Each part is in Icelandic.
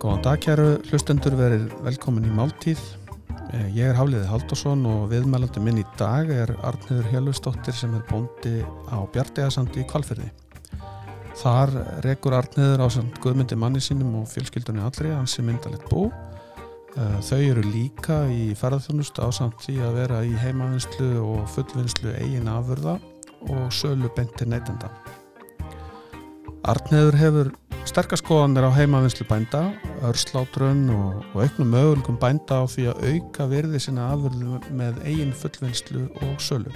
Góðan dag kæru hlustendur verið velkomin í Máltíð. Eh, Ég er Hafliði Haldursson og viðmælandi minn í dag er Arnhiður Hjölustóttir sem er bóndi á Bjartegasandi í Kvalfyrði. Þar rekur Arnhiður á guðmyndi manni sínum og fjölskyldunni allri hans sem myndalegt bú. Eh, Þau eru líka í ferðarþjónustu á samt því að vera í heimavinslu og fullvinslu eigin afurða og sölu beinti neytenda. Arnhiður hefur sterkaskoðanir á heimavinslu bænda, örslátrun og, og auknum möguleikum bænda á því að auka virði sinna afurðu með eigin fullvinslu og sölu.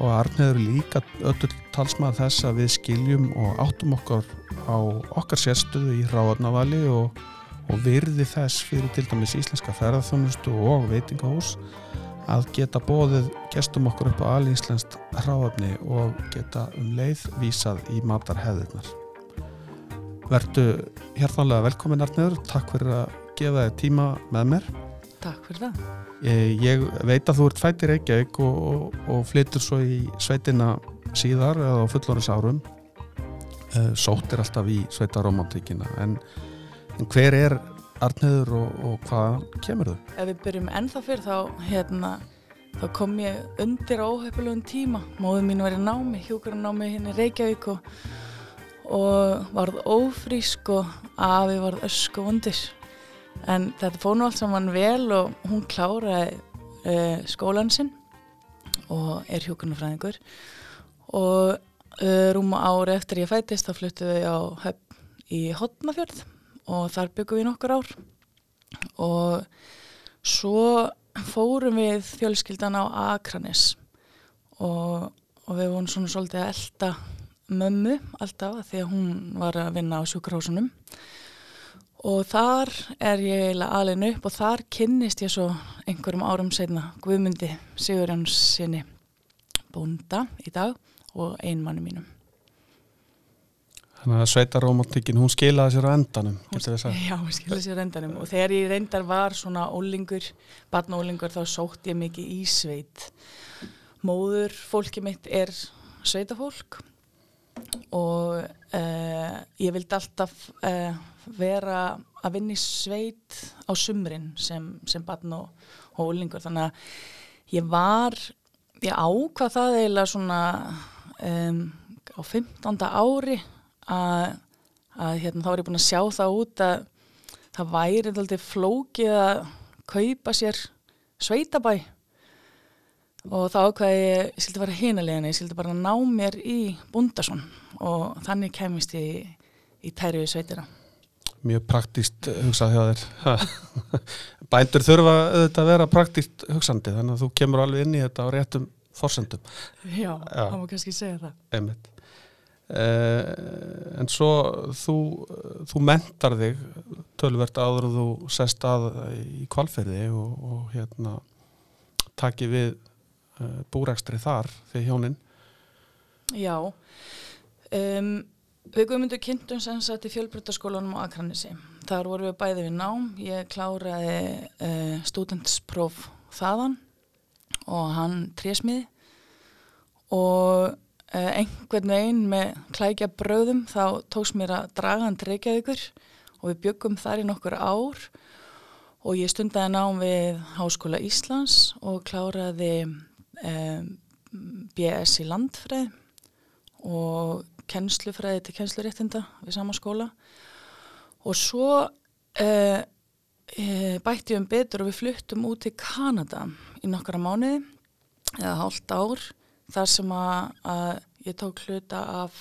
Og Arnheður líka öllu talsmað þess að við skiljum og áttum okkar á okkar sérstöðu í hráðnavali og, og virði þess fyrir til dæmis íslenska ferðarþjónustu og veitingahús að geta bóðið gestum okkur upp á alíslenskt hráðafni og geta um leið vísað í matarheðirnar. Vertu hérfanlega velkomin Arnur, takk fyrir að gefa þér tíma með mér. Takk fyrir það. Ég, ég veit að þú ert fættir Reykjavík og, og, og flyttur svo í sveitina síðar eða á fullorins árum. Sótt er alltaf í sveitaromantíkina en, en hver er Arnur og, og hvað kemur þau? Ef við byrjum ennþá fyrir þá, hérna, þá kom ég undir óhefnilegum tíma. Móður mín var í námi, hjúkurinn námi hérna í Reykjavík og varð ófrísk og afi varð ösku vondir. En þetta fóð nú allt saman vel og hún kláraði uh, skólan sinn og er hjúkurnafræðingur og uh, rúma ári eftir ég fætist þá fluttuðu við á höfn í Hotnafjörð og þar byggum við nokkur ár. Og svo fórum við fjölskyldan á Akranis og, og við vorum svona svolítið að elda mömmu alltaf því að hún var að vinna á sjúkrahúsunum og þar er ég eiginlega alveg upp og þar kynnist ég svo einhverjum árum setna Guðmundi Sigurjáns sinni bónda í dag og einmannu mínum Þannig að sveitaromantíkin, hún skilaði sér á endanum, getur við sagt. Já, hún skilaði sér á endanum og þegar ég reyndar var svona ólingur, barnaólingur, þá sótt ég mikið í sveit. Móður fólki mitt er sveitafólk og uh, ég vildi alltaf uh, vera að vinna í sveit á sumrin sem, sem barn og, og ólingur. Þannig að ég var, ég ákvað það eiginlega svona um, á 15. ári að, að hérna, þá er ég búin að sjá það út að það væri alltaf flókið að kaupa sér sveitabæ og þá ákvaði ég, ég sildi bara hínulegin, ég sildi bara ná mér í Bundason og þannig kemist ég í, í tæri við sveitina. Mjög praktíst hugsað hjá þér. Bændur þurfa auðvitað að vera praktíst hugsandi þannig að þú kemur alveg inn í þetta á réttum forsendum. Já, Já. það má kannski segja það. Einmitt. Uh, en svo þú, þú mentar þig tölvert áður og þú sest að í kvalferði og, og hérna taki við búrækstri þar fyrir hjónin. Já. Um, við guðmyndu kynntum sem sagt í fjölbrytaskólanum á Akranesi. Þar vorum við bæði við nám. Ég kláraði uh, studentspróf þaðan og hann trésmiði og einhvern veginn með klækja bröðum þá tóks mér að draga hann til Reykjavíkur og við byggum þar í nokkur ár. Og ég stundaði nám við Háskóla Íslands og kláraði um, BS í landfræð og kennslufræði til kennsluréttinda við sama skóla og svo uh, bætti um betur og við fluttum út til Kanada í nokkara mánuði eða hálft ár þar sem að, að ég tók hluta af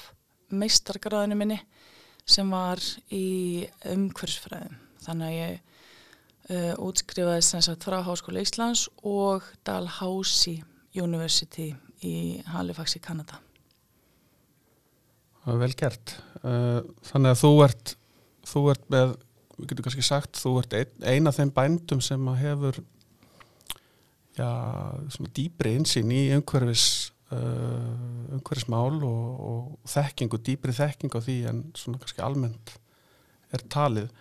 meistargraðinu minni sem var í umhverfsfræðum. Þannig að ég uh, útskrifaði sem sagt frá Háskóla Íslands og Dalhousie University í Halifax í Kanada. Það er vel gert. Uh, þannig að þú ert, þú ert með, við getum kannski sagt, þú ert ein, eina þeim bændum sem hefur já, svona dýbri insýn í umhverfis uh, umhverfismál og, og þekkingu, dýbri þekkingu á því en svona kannski almennt er talið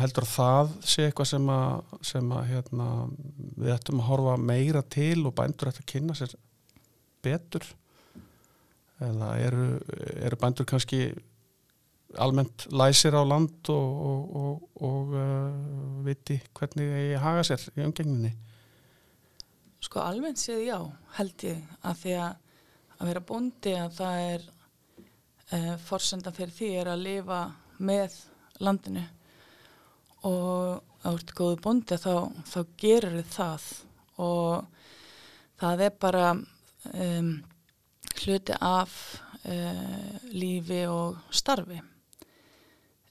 heldur það sé eitthvað sem að, sem að hérna, við ættum að horfa meira til og bændur ættum að kynna sér betur? Eða eru, eru bændur kannski almennt læsir á land og, og, og, og uh, viti hvernig ég haga sér í umgengninni? Sko almennt séð já, held ég að því að að vera bóndi að það er uh, forsenda fyrir því er að lifa með landinu og að þú ert góðu bóndi þá, þá gerir þið það. Og það er bara um, hluti af uh, lífi og starfi.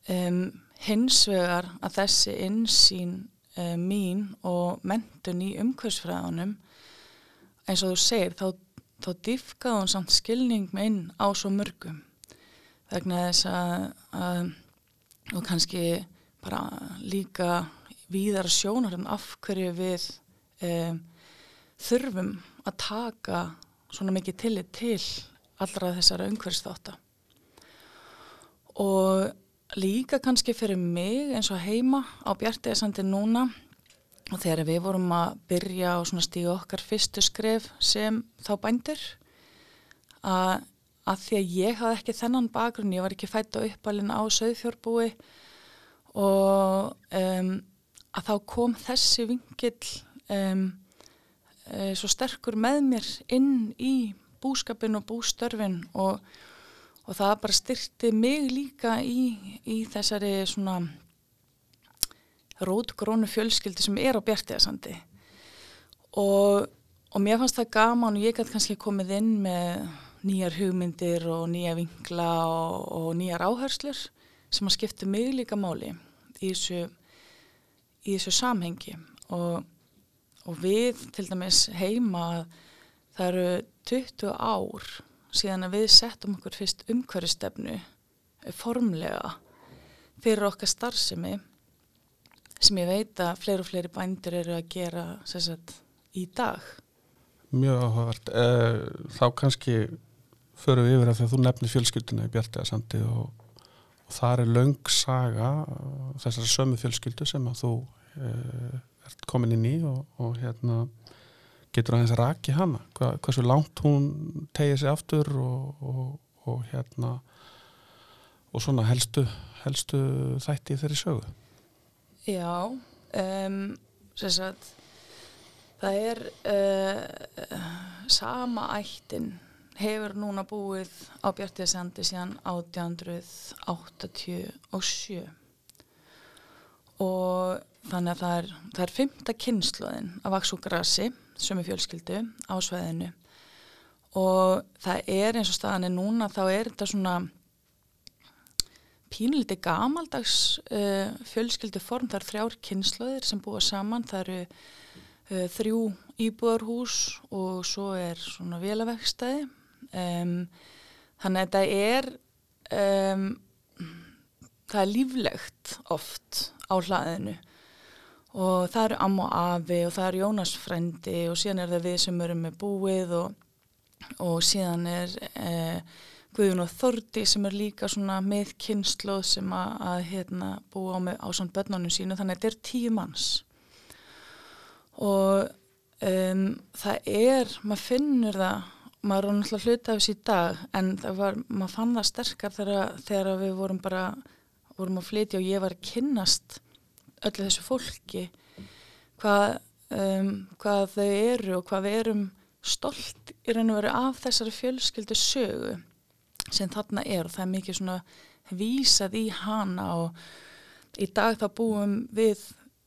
Um, hins vegar að þessi insýn uh, mín og mentun í umhversfræðunum eins og þú segir þá, þá diffkaði hún samt skilning með inn á svo mörgum. Vegna þess að, að og kannski bara líka víðara sjónar en af hverju við um, þurfum að taka svona mikið tillit til allra þessara umhverfsþáta og líka kannski fyrir mig eins og heima á Bjartiðsandi núna og þegar við vorum að byrja svona stíu okkar fyrstu skref sem þá bændur að, að því að ég hafði ekki þennan bakgrunn, ég var ekki fætt á uppalinn á söðfjórbúi og um, að þá kom þessi vingill um, e, svo sterkur með mér inn í búskapin og bústörfin. Og, og það bara styrti mig líka í, í þessari svona rótgrónu fjölskyldi sem er á Bjartiðasandi og, og mér fannst það gaman og ég gæti kannski komið inn með nýjar hugmyndir og nýja vinkla og, og nýjar áherslur sem að skipta mig líka máli í þessu, í þessu samhengi og, og við til dæmis heima það eru 20 ár síðan að við settum okkur fyrst umhverfistefnu formlega fyrir okkar starfsemi sem ég veit að fleiri og fleiri bændur eru að gera sagt, í dag. Mjög áhugavert. Eh, þá kannski förum við yfir að þegar þú nefnir fjölskylduna í Bjartiðasandi og, og það er laung saga þessari sömu fjölskyldu sem að þú eh, ert komin inn í og, og hérna getur aðeins raki hana. Hva, hversu langt hún tegið sér aftur og, og, og hérna og svona helstu, helstu þætti þeirri sögu. Já um, sagt, það er uh, sama ættin hefur núna búið á Bjartiðsandi síðan 1887 og þannig að það er, það er fymta kynnslóðin af vaksúgrassi sem er fjölskyldu á sveðinu og það er eins og staðan er núna þá er þetta svona pínliti gamaldags uh, fjölskyldu form, það er þrjár kynnslóðir sem búa saman, það eru uh, þrjú íbúðarhús og svo er svona vélavegstæði um, þannig að þetta er um, það er líflegt oft á hlaðinu. Og það eru Amma og Afi og það eru Jónas frendi og síðan er það við sem erum með búið og, og síðan er eh, Guðun og Þordi sem er líka með kynnslóð sem að, að hérna, búa á, með, á svona börnunum sínu. Þannig að þetta er tíu manns. Og um, það er, maður finnur það maður er náttúrulega hluta af þessi dag en var, maður fann það sterkar þegar, þegar við vorum bara vorum að flytja og ég var kynnast öllu þessu fólki hvað, um, hvað þau eru og hvað við erum stolt í raun og veru af þessari fjölskyldu sögu sem þarna er. Og það er mikið svona vísað í hana og í dag þá búum við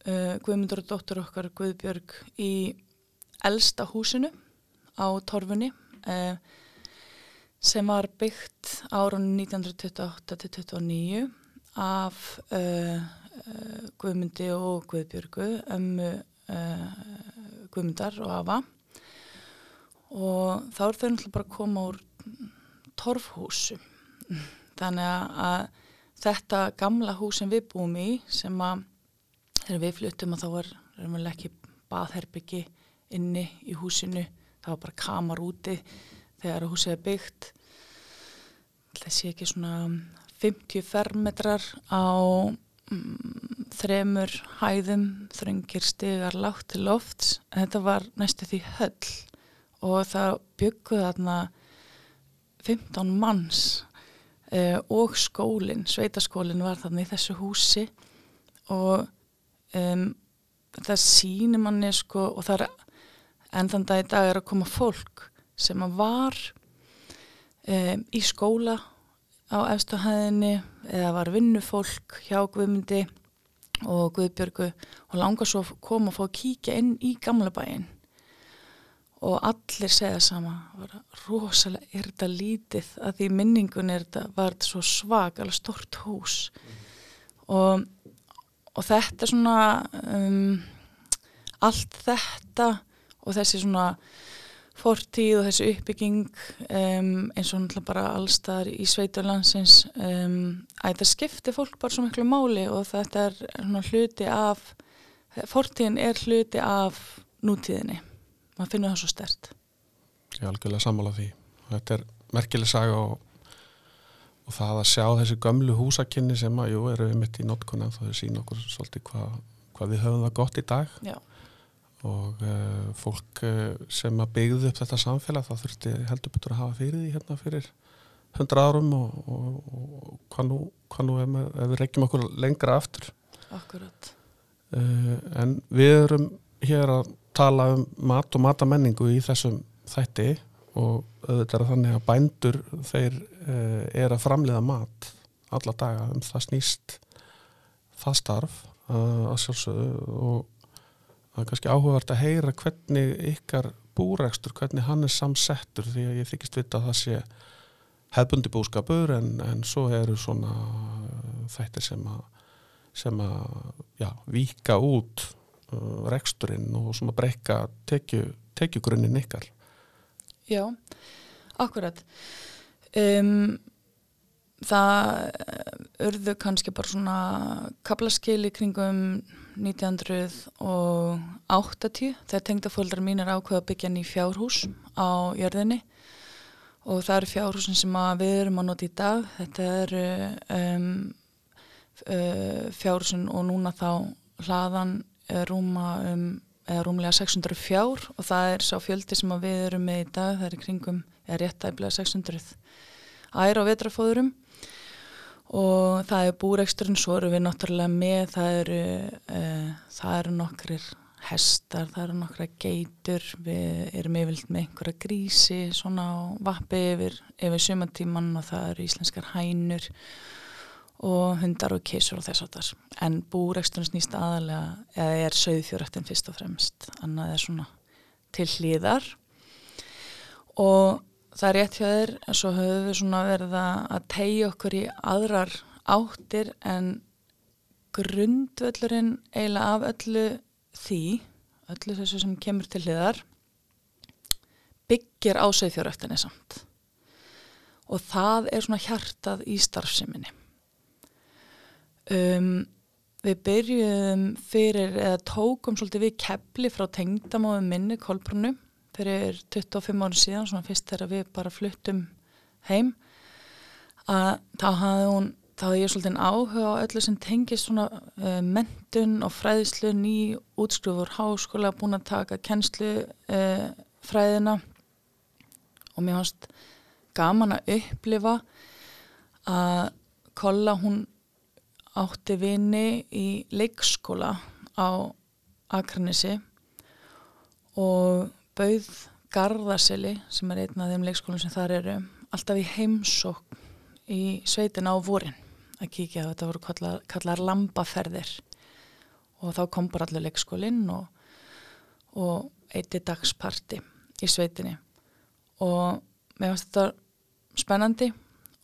uh, Guðmundur og dóttur okkar Guðbjörg í elsta húsinu á Torfunni uh, sem var byggt árunni 1928-29 af uh, Guðmundi og Guðbjörgu ömmu Guðmundar og Ava og þá er þau náttúrulega bara að koma úr torfhúsu þannig að þetta gamla hús sem við búum í sem að þegar við fluttum að þá var ekki baðherbyggi inni í húsinu það var bara kamar úti þegar húsið er byggt. Það sé ekki svona 50 fermetrar á mm, þremur hæðum, þröngir stigar lágt til lofts. Þetta var næstu því höll og það bygguði þarna 15 manns uh, og skólinn, sveitaskólinn var þarna í þessu húsi. Og um, það sýnir manni sko og það er en þann dag í dag er að koma fólk sem að var um, í skóla á efstuhæðinni eða var vinnufólk hjá Guðmundi og Guðbjörgu og langar svo að koma og fá að kíkja inn í gamla bæinn. Og allir segja sama rosalega er þetta lítið? Að því minningun er þetta var þetta svo svag, alveg stort hús. Og, og þetta svona um, allt þetta og þessi svona fortíð og þessi uppbygging um, eins og náttúrulega bara allstar í sveiturlandsins um, að þetta skiptir fólk bara svo miklu máli og þetta er svona hluti af fortíðin er hluti af nútíðinni. Maður finnur það svo stert Ég er algjörlega sammála því. Þetta er merkileg saga og, og það að sjá þessi gömlu húsakinni sem að, jú, eru við mitt í notkona þá er sín okkur svolítið hvað hva við höfum það gott í dag. Já. Og uh, fólk uh, sem að byggðu upp þetta samfélag þá þurfti heldur betur að hafa fyrir því hérna fyrir hundra árum og, og, og hvað nú, hvað nú ef, ef við reykjum okkur lengra aftur. Akkurat. Uh, en við erum hér að tala um mat og matamenningu í þessum þætti og auðvitað er þannig að bændur þeir er að framleiða mat alla daga. Um það snýst það starf að sjálfsögðu og það er kannski áhugavert að heyra hvernig ykkar búrækstur, hvernig hann er samsettur því að ég þykist vita að það sé hefbundi búskapur en, en svo eru svona þættir sem að sem að já, vika út uh, reksturinn og að breyka tekju, tekjugrunnin ykkar. Já, akkurat. Um, það urðu kannski bara svona kaplaskil í kringum 1980 þegar tengdafóldar mín er ákveða að byggja ný fjárhús á jörðinni. Og það eru fjárhúsin sem við erum að nota í dag. Þetta eru um, uh, fjárhúsin og núna þá hlaðan rúma um eða rúmlega 600 fjár og það er sá fjöldi sem við erum með í dag. Það er í kringum, eða réttæflega 600 æra og vetrafóðurum og það er búreksturinn svo eru við náttúrulega með það eru, uh, það eru nokkrir hestar, það eru nokkra geitur, við erum yfirlt með einhverja grísi svona á vappi yfir, yfir sumatíman og það eru íslenskar hænur og hundar og kísur og þess að þess en búreksturinn snýst aðalega eða er söðfjöröktin fyrst og fremst. Annað er svona til hlýðar og það er rétt hjá þér en svo höfum við svona verið að tegja okkur í aðrar áttir en grundvöllurinn eiginlega af öllu því öllu þessu sem kemur til hlýðar byggir á söðfjöröktinni samt. Og það er svona hjartað í starfseminni. Um, við byrjuðum fyrir, eða tókum svolítið við kepli frá tengdamáðum minni Kolbrunnu fyrir 25 árum síðan, svona fyrst þegar við bara fluttum heim að þá hafði hún þá hafði ég svolítið áhuga á öllu sem tengist svona uh, mentun og fræðislu ný útskrifur háskóla búin að taka kennslu uh, fræðina. Og mér fannst gaman að upplifa að Kolla hún átti vini í leikskóla á Akranesi og bauð Garðarseli sem er einn af þeim leikskólum sem þar eru alltaf í heimsók í sveitina á vorin að kíkja þetta voru kallar, kallar lambaferðir. Og þá kom bara allir leikskólinn og, og eitti dagsparti í sveitinni. Og mér finnst þetta spennandi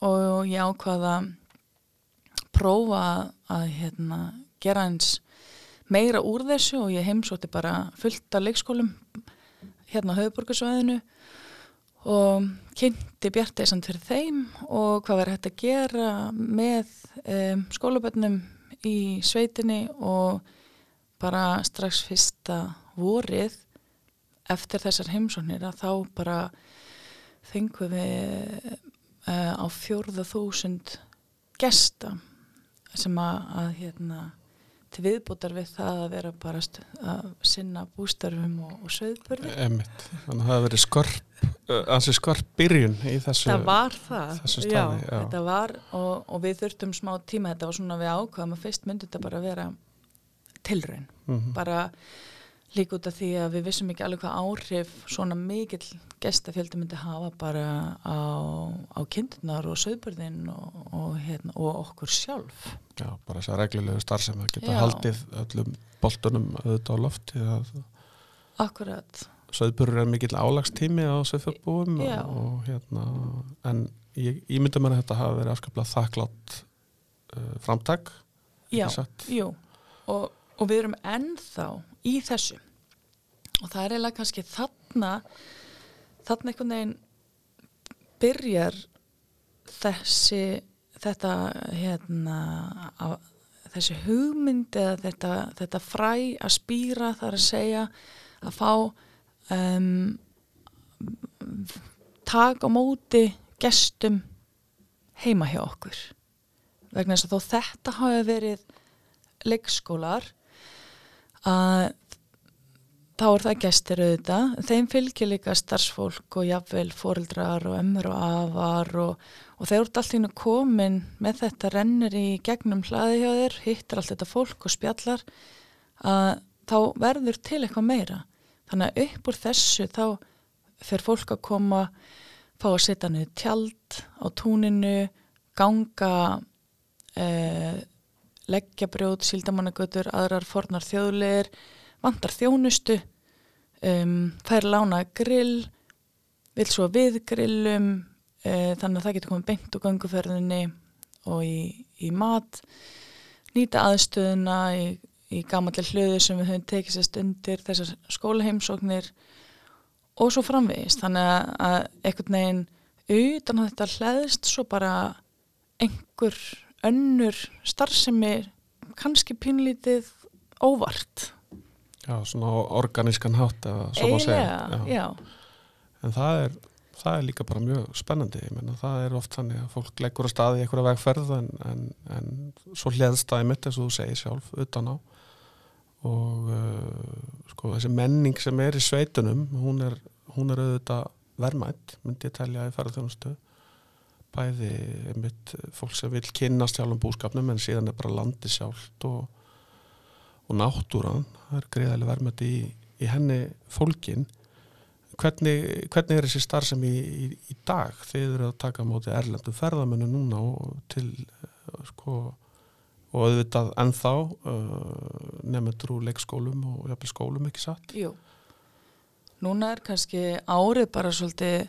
og ég ákvaða prófa að hérna, gera eins meira úr þessu og ég heimsótti bara fullt af leikskólum hérna á höfuborgarsvæðinu og kynnti bjarteisan fyrir þeim og hvað verður hægt að gera með um, skólabönnum í sveitinni og bara strax fyrsta vorið eftir þessar heimsóknir að þá bara fengum við uh, á fjórða þúsund gesta sem að, að hérna, til viðbútar við það að vera bara að sinna bústörfum og, og söðburði. Emitt, þannig að það hefur verið skorp, ansi skorp byrjun í þessu. Það var það, staði, já, já. þetta var og, og við þurftum smá tíma, þetta var svona við ákvaðum að fyrst myndi þetta bara vera tilraun, Mm -hmm. bara líka út af því að við vissum ekki alveg hvað áhrif svona mikill gestafjöldi myndi hafa bara á, á kindunar og söðburðin og, og, hérna, og okkur sjálf. Já, bara þess að reglulegu starfsemi að geta Já. haldið öllum boltunum auðvitað á lofti Akkurat. söðburur er mikill álagstími á söðfurbúum Já. og, hérna en ég, ég myndi mér að þetta hafa verið afskaplega þakklátt uh, framtak Já, jú og, og við erum ennþá í þessu. Og það er eiginlega kannski þarna þarna einhvern veginn byrjar þessi þetta hérna á, þessi hugmynd eða þetta, þetta fræ að spýra þar að segja að fá um, tak á móti gestum heima hjá okkur. Vegna þess að þó þetta hafi verið leikskólar að þá er það gestir auðvitað, þeim fylgir líka starfsfólk og jafnvel fóreldrar og ömmur og afar og, og þeir eru alltaf inn komin með þetta rennir í gegnum hlaði hjá þér, hittir allt þetta fólk og spjallar að þá verður til eitthvað meira. Þannig að upp úr þessu þá fer fólk að koma fá að setja niður tjald á túninu ganga eh, leggja brjóð, síldamannagötur, aðrar fornar þjóðleir, vantar þjónustu, um, fær lána grill, vil svo við grillum, uh, þannig að það getur komið beint úr ganguferðinni og í, í mat, nýta aðstöðuna í, í gamallir hlöðu sem við höfum tekið sérst undir þessar skólaheimsóknir og svo framvegist. Þannig að einhvern veginn utan að þetta hlæðist svo bara einhver önnur starfsemi kannski pínlítið óvart. Já, svona organískan hátt eða svo má segja. Eiginlega, já. En það er, það er líka bara mjög spennandi. Ég menna, það er oft þannig að fólk leggur að staði í einhverja vegferð en, en, en svo hliðst það í mitt eins og þú segir sjálf utan á. Og uh, sko þessi menning sem er í sveitunum, hún er, hún er auðvitað verðmætt, myndi ég telja í ferðarþjónustu. Bæði mitt fólk sem vil kynast sjálfum búskapnum en síðan er bara landi sjálft og, og náttúran. Það er greiðalega verðmætt í, í henni fólkin hvernig, hvernig er þessi starf sem í, í, í dag þið eru að taka móti erlendu ferðamennu núna og til uh, sko og auðvitað ennþá uh, nefndur úr leikskólum og jafnvel skólum ekki satt Jú. Núna er kannski árið bara svolítið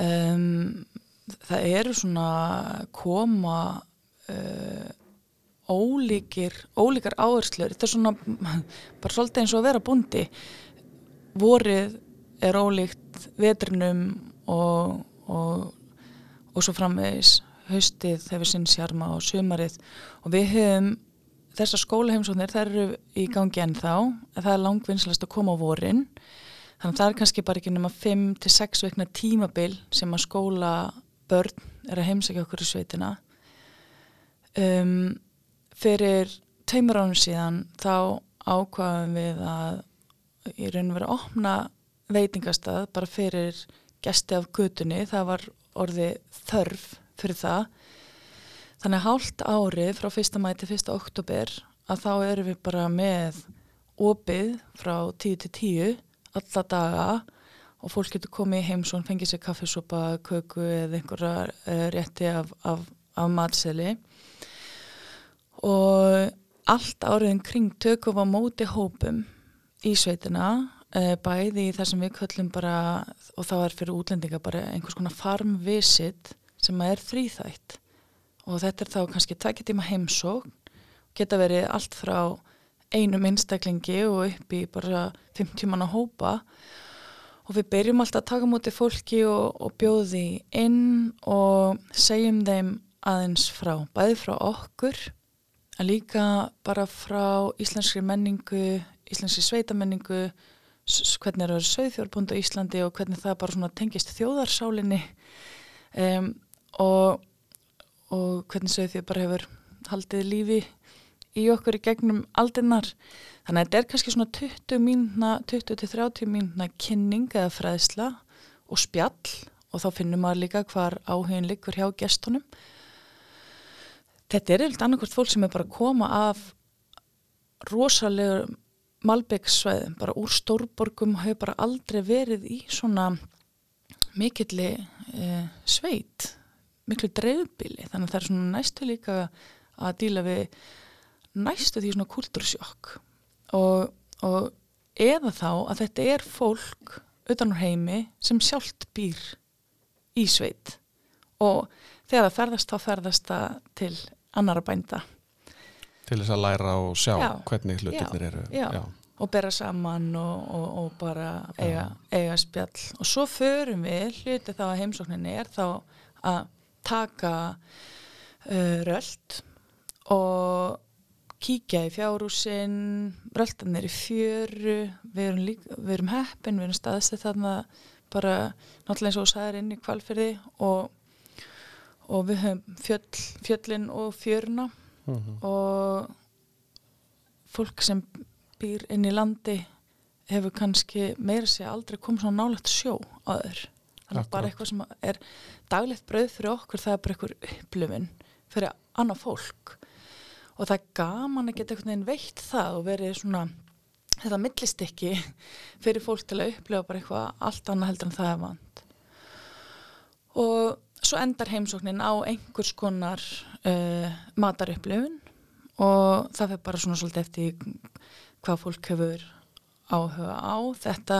um, það eru svona koma uh, ólíkir ólíkar áherslur. Þetta er svona bara svolítið eins og að vera bundi vorið er ólíkt vetrinum og, og, og svo framvegis. Haustið hefur sinn sjarma og sumarið. Og við höfum þessar skólaheimsóknir þær eru í gangi ennþá. En það er langvinnslast að koma á vorin. Þannig að það er kannski bara ekki nema 5-6 vekna tímabil sem að skóla börn er að heimsækja okkur í sveitina um, fyrir tveimur ánum síðan þá ákvaðum við að í raun og vera að opna veitingastað bara fyrir gesti af gutunni, það var orði þörf fyrir það þannig hálft árið frá 1. mæti 1. oktober að þá erum við bara með opið frá 10 til 10 alla daga og fólk getur komið í heimsón, fengið sér kaffisopa, köku eða einhverja uh, rétti af, af, af matseli. Og allt áriðin kring tökum á móti hópum í sveitina uh, bæði í það sem við köllum bara og það er fyrir útlendinga bara einhvers konar farm visit sem er þrýþætt og þetta er þá kannski tækitíma heimsókn geta verið allt frá einum einstaklingi og upp í bara 50 manna hópa. og við byrjum alltaf að taka mútið fólki og, og bjóði inn og segjum þeim aðeins frá, bæði frá okkur en líka bara frá íslenskri menningu, íslenskri sveitamenningu, hvernig er það sögþjórbúnd á Íslandi og hvernig það bara tengist þjóðarsálinni um, og, og hvernig sögþjór bara hefur haldið lífi í okkur í gegnum aldinnar þannig að þetta er kannski svona 20 mínuna 20-30 mínuna kynning eða fræðsla og spjall og þá finnum maður líka hvar áhugin liggur hjá gestunum. Þetta er eitthvað annarkvært fólk sem er bara að koma af rosalega Malbyggsvæðum, bara úr stórborgum hefur bara aldrei verið í svona mikilli eh, sveit, miklu dreifbili, þannig að það er svona næstu líka að díla við næstu því svona kultursjokk og, og eða þá að þetta er fólk utan úr heimi sem sjálft býr í sveit. Og þegar það ferðast þá ferðast það til annara bænda. Til þess að læra og sjá Já. hvernig hlutirnir Já. eru. Já. og bera saman og, og, og bara eiga, eiga spjall. Og svo förum við hluti þá að heimsókninni er þá að taka uh, röld og kíkja í fjárúsin röldanir í fjöru við erum, erum heppin, við erum staðsett þarna bara náttúrulega eins og sagðir inn í kvalfyrði og, og við höfum fjöll, fjöllin og fjöruna Mhm. og fólk sem býr inn í landi hefur kannski meira sér aldrei komið svona nálægt sjó aður. Þannig að bara eitthvað sem er daglegt brauð fyrir okkur, það er bara eitthvað upplifun fyrir annað fólk. Og það er gaman að geta einhvern veginn veitt það og verið svona þetta millistykki fyrir fólk til að upplifa bara eitthvað allt annað heldur en það er vant. Og svo endar heimsóknin á einhvers konar uh, matarupplifun og það fyrir bara svona svolítið eftir hvað fólk hefur áhuga á þetta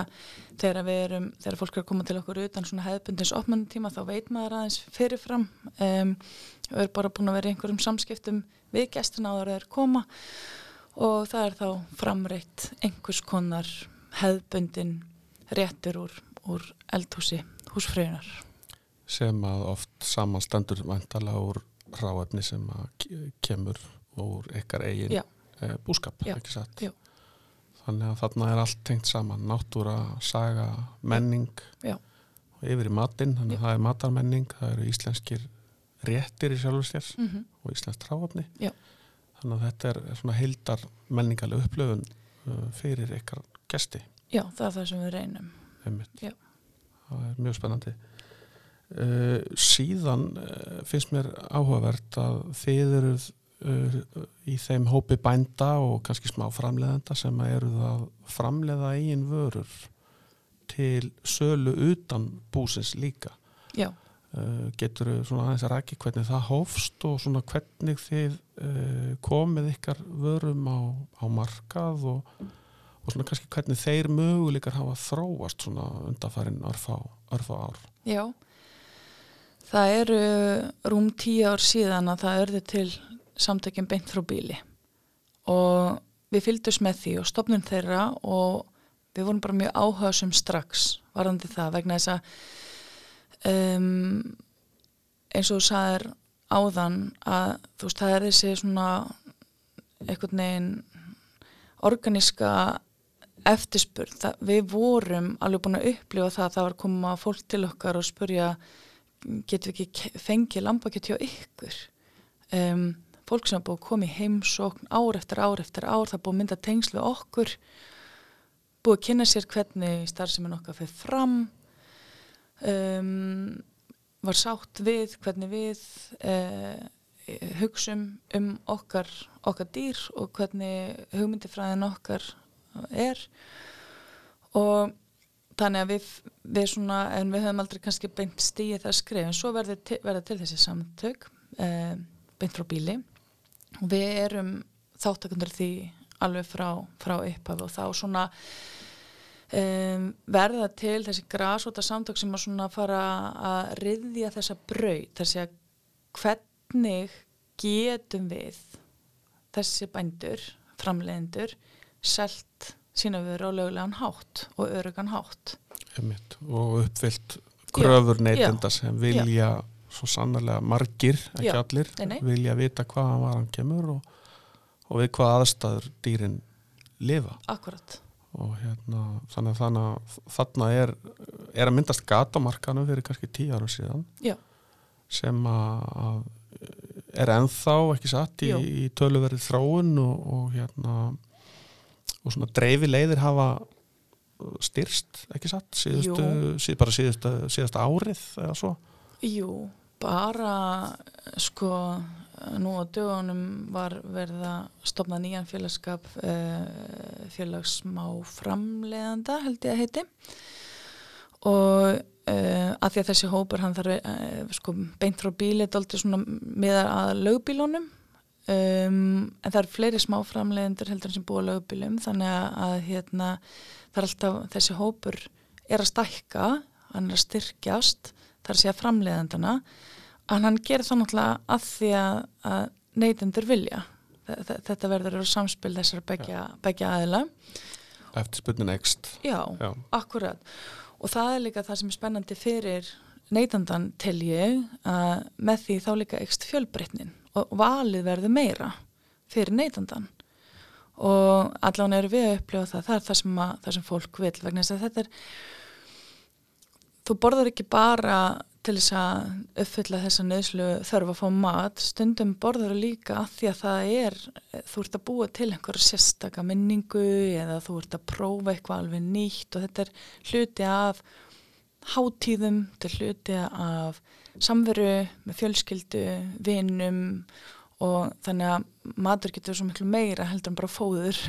þegar við erum, þegar fólk er að koma til okkur utan svona hefðbundins opnunutíma þá veit maður aðeins fyrirfram um, og er bara búin að vera í einhverjum samskiptum við gestina áður þeir koma og það er þá framreitt einhvers konar hefðbundin réttur úr, úr eldhúsi húsfröðunar. sem að oft samanstendur vantala úr ráefni sem að ke- kemur úr ykkar eigin Já. e, búskap, Já. ekki satt Já. Þannig að þarna er allt tengt saman náttúra, saga, menning Já. og yfir í matinn þannig að það er matarmenning, það eru íslenskir réttir í sjálfur sér Mm -hmm. og íslensk Já. þannig að þetta er svona heildar menningalega upplöfun uh, fyrir ykkar gesti Já, það er það sem við reynum. það er mjög spennandi uh, síðan uh, finnst mér áhugavert að þið eruð í þeim hópi bænda og kannski smá framleiðenda sem að eruð að framleiða eigin vörur til sölu utan búsins líka. Já, uh, getur svona aðeins að rækja hvernig það hófst og svona hvernig þið uh, komið ykkar vörum á, á markað og, og svona kannski hvernig þeir möguleikar hafa þróast svona undanfærin örfá ár? Já. Það eru rúm tíu ár síðan að það örði til samtökjum beint frá bíli og við fylgdust með því og stopnum þeirra og við vorum bara mjög áhugasum strax varðandi það vegna þess að um, eins og þú sagðir áðan að þú veist það er þessi svona einhvern veginn organíska eftirspurð. Það, við vorum alveg búin að upplifa það að það var koma fólk til okkar og spurja getum við ekki fengið lambakjöt hjá ykkur um, fólk sem er búið að koma í heimsókn ár eftir ár eftir ár, það er búið að mynda tengsl við okkur búið að kynna sér hvernig starfsemin okkar fyrir fram um, var sátt við hvernig við uh, hugsum um okkar, okkar dýr og hvernig hugmyndifræðin okkar er. Og þannig að við, við svona, en við höfum aldrei kannski beint stíið það skrif, en svo verður til, til þessi samtök eh, beint frá bíli við erum þáttakundur því alveg frá, frá upphaf og þá svona um, verða til þessi grásóta samtök sem að svona fara að riðja þessa braut, þessi að hvernig getum við þessi bændur, framleiðendur selt sína við rálegulegan hátt og örugan hátt. einmitt, og uppfyllt gröfur neytenda já, sem vilja svo sannarlega margir, ekki Já, allir nei, vilja vita hvaðan var hann kemur og, og við hvað aðstæður dýrin lifa. Akkurat. og hérna þannig að þarna er, er að myndast gatamarkanu fyrir kannski tíu ára síðan Já. sem að, er ennþá ekki satt í, í töluverið þráun og, og hérna og svona dreifi leiðir hafa styrst, ekki satt síðustu, síð, bara síðustu, síðustu árið eða svo. Jú, bara sko nú á dögunum var verið að stopna nýjan félagskap uh, félagsmá framleiðanda held ég að heiti. Og uh, að því að þessi hópur hann þarf uh, sko beint frá bíli dálítið svona miðar að lögbílunum. Um, en það eru fleiri smáframleiðendur heldur en sem búa á lögbílum þannig að, að hérna það er alltaf þessi hópur er að stækka hann er að styrkjast þar sé að framleiðendana en hann gerir það náttúrulega að því að, neytendur vilja. Þe- þe- þetta verður að samspil þessar begja, aðila. Eftir spurnin ekst já, Já. akkurat. Og það er líka það sem er spennandi fyrir neytandan tel ég að með því þá líka ekst fjölbreytnin og valið verður meira fyrir neytandan og allan eru við að upplifa það það er það sem, að, það sem fólk vil vegna þess að þetta er þú borðar ekki bara til þess að uppfylla þessa nöðslu þörf að fá mat, stundum borðar líka að því að það er þú ert að búa til einhverja sérstaka minningu eða þú ert að prófa eitthvað alveg nýtt og þetta er hluti af hátíðum, þetta er hluti af samveru með fjölskyldu, vinum og þannig að matur getur svo miklu meira heldur en bara fóður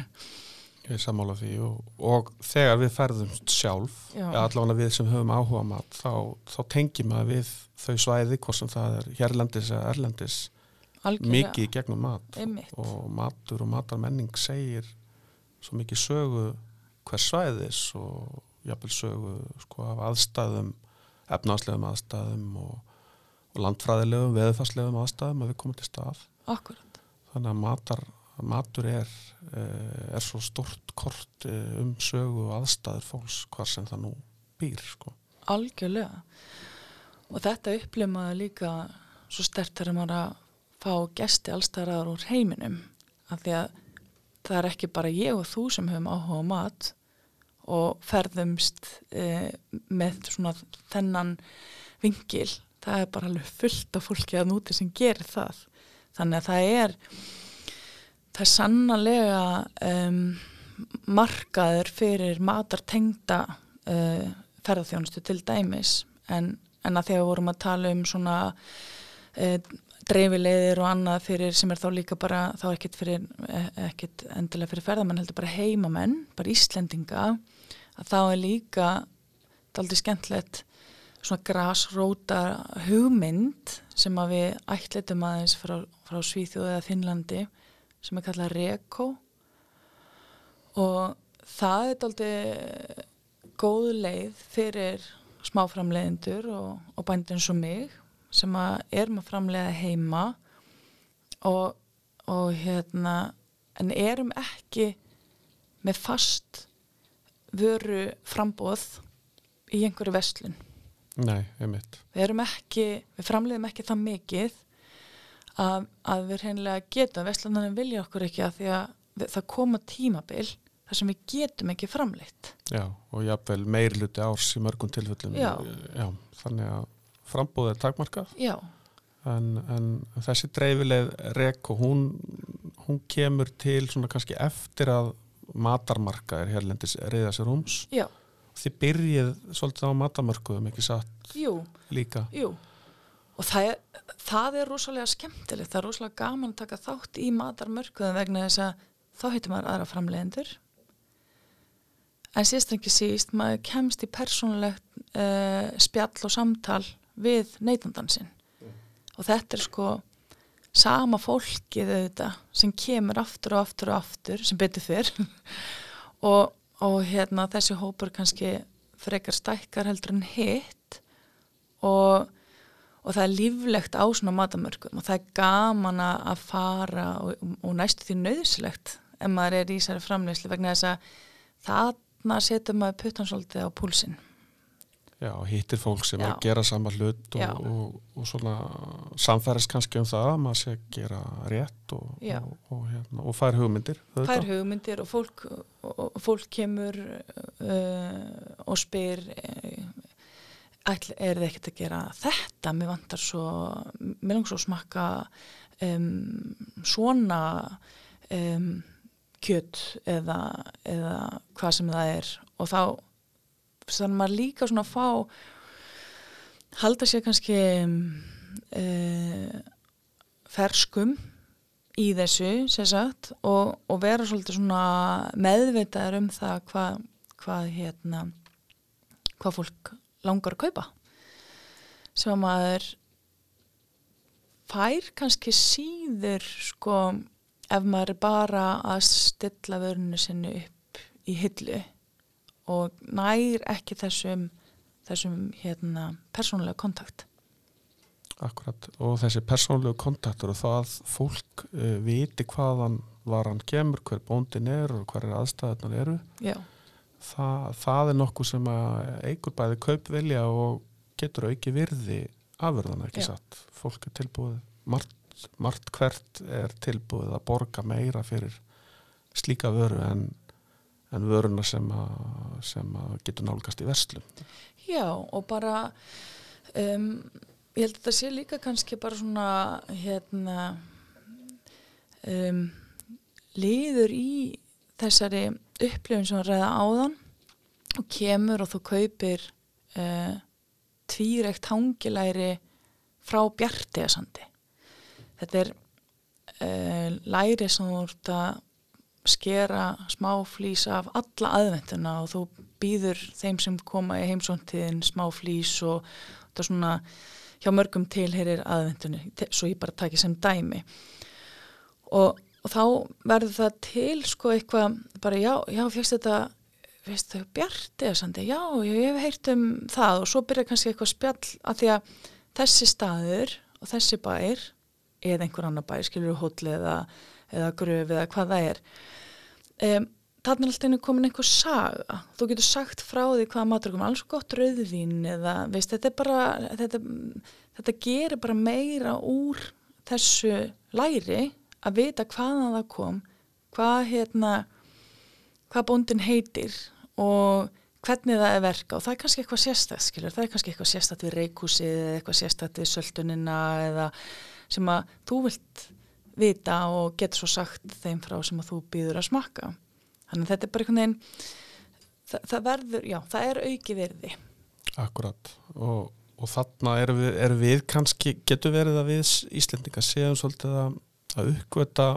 ég er sammála því og, og þegar við ferðumst sjálf allavega við sem höfum áhuga mat þá, þá tengjum að við þau svæði hvort sem það er hérlendis eða erlendis algjörlega. mikið gegnum mat Einmitt. og matur og matarmenning segir svo mikið sögu hvers svæðis og jafnvel sögu sko af aðstæðum efnaðslegum aðstæðum og, og landfræðilegum, veðufarslegum aðstæðum að við komum til stað Akkurat. þannig að matar, matur er, eh, er svo stort kort eh, um sögu og aðstæður fólks hvar sem það nú býr sko. Algjörlega. Og þetta upplimaði líka svo stert þegar maður að fá gesti allstæðar úr heiminum. Af því að það er ekki bara ég og þú sem höfum áhuga á mat og ferðumst e, með svona þennan vingil. Það er bara alveg fullt af fólki að núti sem gerir það. Þannig að það er, það er sannlega um, markaður fyrir matartengda uh, ferðarþjónustu til dæmis. En, en að þegar við vorum að tala um svona uh, dreifilegðir og annað fyrir sem er þá líka bara þá ekkert fyrir eh, ekkert endilega fyrir ferðarmenn heldur bara heimamenn, bara Íslendinga að þá er líka daldið skemmtlegt svona grasróta hugmynd sem að við ætlitum aðeins frá, frá Svíþjóð eða Finnlandi sem er kallað Reko. Og það er daldið góð leið fyrir smáframleiðendur og, og bændur eins og mig sem að erum að framleiða heima. Og, og hérna en erum ekki með fast vöru frambóð í einhverju vestlun Nei, einmitt. við erum ekki, við framleiðum ekki það mikið að, að við hreinlega getum, vestlunarinn vilja okkur ekki að því að það koma tímabil þar sem við getum ekki framleitt Já, og jafnvel meiri hluti árs í mörgum tilfellum. Já. Já, þannig að frambúðið er takmarkað já, en, en þessi dreifileg rek og hún, hún kemur til svona kannski eftir að matarmarkaðir hérlendis reyða sér húms. já, Þið byrjið svolítið á matarmörkuðum, ekki satt jú líka. Jú, og það er, það er rosalega skemmtilegt, það er rosalega gaman að taka þátt í matarmörkuðum vegna þess að þá heitir maður aðra framleiðendur. En síðast en ekki síst, maður kemst í persónulegt uh, spjall og samtal við neytandan sinn. Og þetta er sko sama fólkið auðvitað sem kemur aftur og aftur og aftur sem betur fyrr og, og hérna þessi hópur kannski frekar stækkar heldur en hitt og, og það er líflegt á svona matamörkum og það er gaman að fara og, og næstu því nöðslegt ef maður er í þessari framleyslu vegna þess að þarna setur maður puttan svolítið á púlsinn. Já, hittir fólk sem er Já. að gera sama hlut og, og, og svona samfæris kannski um það að maður sé að gera rétt og, Já. og, og, hérna, og fær hugmyndir. Fær hugmyndir og fólk, fólk kemur uh, og spyr uh, ætl, er þið ekkert að gera þetta? Mér vantar svo, mér langar svo að smakka um, svona um, kjött eða, eða hvað sem það er og þá þannig maður líka svona að fá halda sér kannski uh, ferskum í þessu sagt, og, og vera svolítið svona meðvitaður um það hvað hvað hérna hvað fólk langar að kaupa sem að maður fær kannski síður sko ef maður er bara að stilla vörinu sinni upp í hillu og nær ekki þessum, þessum hérna, persónulega kontakt. Akkurat og þessi persónulega kontaktur og það fólk uh, viti hvaðan var hann kemur, hver bóndin er og hver er aðstæðunar eru. Já. Það, það er nokkuð sem eigur bæði kaupvilja og getur auki virði afverðan ekki Já. satt. Fólk er tilbúið, margt, margt hvert er tilbúið að borga meira fyrir slíka vöru en en vöruna sem að, sem að getur nálgast í verslum. Já og bara um, ég held að þetta sé líka kannski bara svona hérna um, liður í þessari upplifun sem að ræða áðan og kemur og þú kaupir uh, tvírekt hangilæri frá bjartiðasandi. Þetta er uh, læri sem þú ert að skera smá flýs af alla aðvenduna og þú býður þeim sem koma í heimsóntiðin smá flýs og það er svona hjá mörgum tilherir aðvendunni svo ég bara taki sem dæmi og, og þá verður það til sko eitthvað bara já, já fyrst þetta fyrst þetta bjarti eða sandi, já, ég hef heyrt um það og svo byrja kannski eitthvað spjall að því að þessi staður og þessi bær eða einhver annar bær, skilur hótli eða, eða gröf eða hvað það er um, þannig er alltaf einu komin einhver saga. Þú getur sagt frá því hvaða matur kom alls gott rauðvín eða veist, þetta er bara þetta, þetta gerir bara meira úr þessu læri að vita hvaðan það kom hvað hérna hvað bóndin heitir og hvernig það er verka og það er kannski eitthvað sérstætt skilur, það er kannski eitthvað sérstætt við reykúsið eða eitthvað sérstætt við söltunina eða sem að þú vilt vita og getur svo sagt þeim frá sem að þú býður að smakka. Þannig að þetta er bara einhvern veginn það, það verður, já, það er auki verði Akkurat. Og, og þarna er við, er við kannski, getur verið að við Íslendinga séum svolítið að, að uppgöta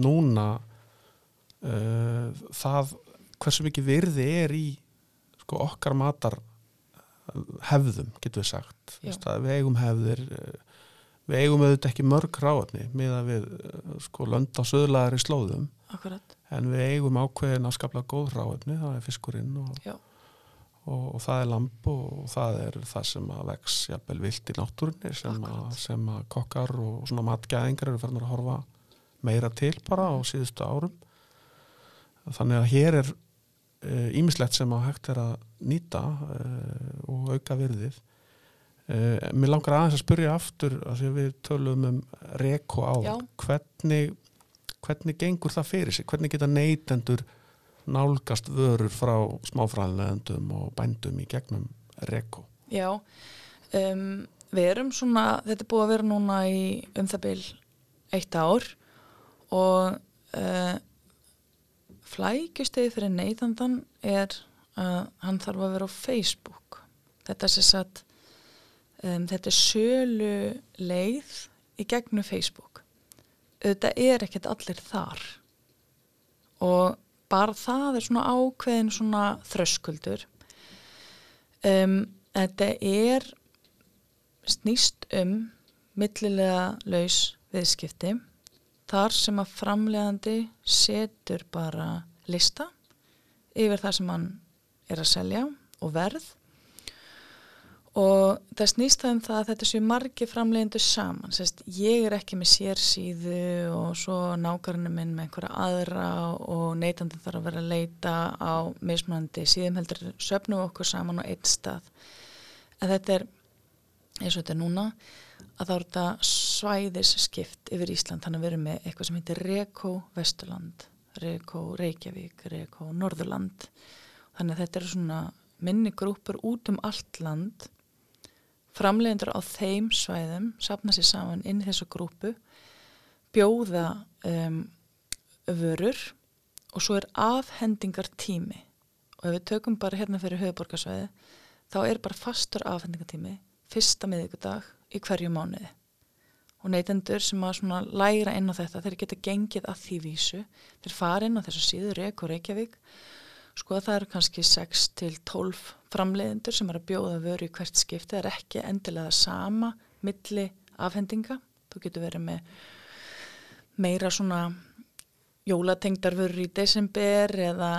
núna uh, það hversu mikið virði er í sko, okkar matar hefðum, getur við sagt. Við eigum hefðir uh, við eigum auðvitað ekki mörg ráðni með að við eh, sko lönd á söðlaðar í slóðum. Akkurat. en við eigum ákveðin að skapla góð ráðni, það er fiskurinn og, og, og það er lamp og það er það sem að vex jafnvel vilt í náttúrunni sem, sem að kokkar og svona matgæðingar eru fyrir að horfa meira til bara á síðustu árum. Þannig að hér er ímislegt eh, sem að hægt er að nýta uh, og auka virðið. Uh, mér langar aðeins að spyrja aftur að því að við tölum um reko á hvernig, hvernig gengur það fyrir sig, hvernig geta neytendur nálgast vörur frá smáfræðilegandum og bændum í gegnum reko. Já um, við erum svona, þetta er búið að vera núna í um það byl eitt ár og uh, flækjustegi fyrir neytandan er að hann þarf að vera á Facebook. Þetta sér satt um, þetta er sölu leið í gegnum Facebook. Þetta er ekkert allir þar. Og bara það er svona ákveðin svona þröskuldur. Um, þetta er snýst um millilega laus viðskipti. Þar sem að framlegandi setur bara lista yfir það sem hann er að selja og verð og það snýst það um það að þetta séu margi framlegindu saman. Sest, ég er ekki með sérsíðu og svo nákvæmlega minn með einhverja aðra og neytandi þarf að vera að leita á mismunandi síðan heldur söpnu okkur saman á eitt stað. En þetta er eins og þetta er núna að þá er þetta svæðis skipt yfir Ísland. Þannig að við erum með eitthvað sem heitir Reko Vesturland Reko Reykjavík, Reko Norðurland. Þannig að þetta er svona minni grúpur út um allt land framlegendur á þeim svæðum sapna sér saman inn í þessu grúpu bjóða um, vörur og svo er afhendingar tími og ef við tökum bara hérna fyrir höfuborgarsvæði þá er bara fastur afhendingartími fyrsta miðugudag í hverju mánuði. Og neytendur sem að læra inn á þetta þeir geta gengið að því vísu þeir fara inn á þessu síðu Reykjavík sko það eru kannski 6 til 12 framleiðendur sem er að bjóða vöru í hvert skipti. Það er ekki endilega sama milli afhendinga. Þú getur verið með meira svona jólatengdarvörur í desember eða,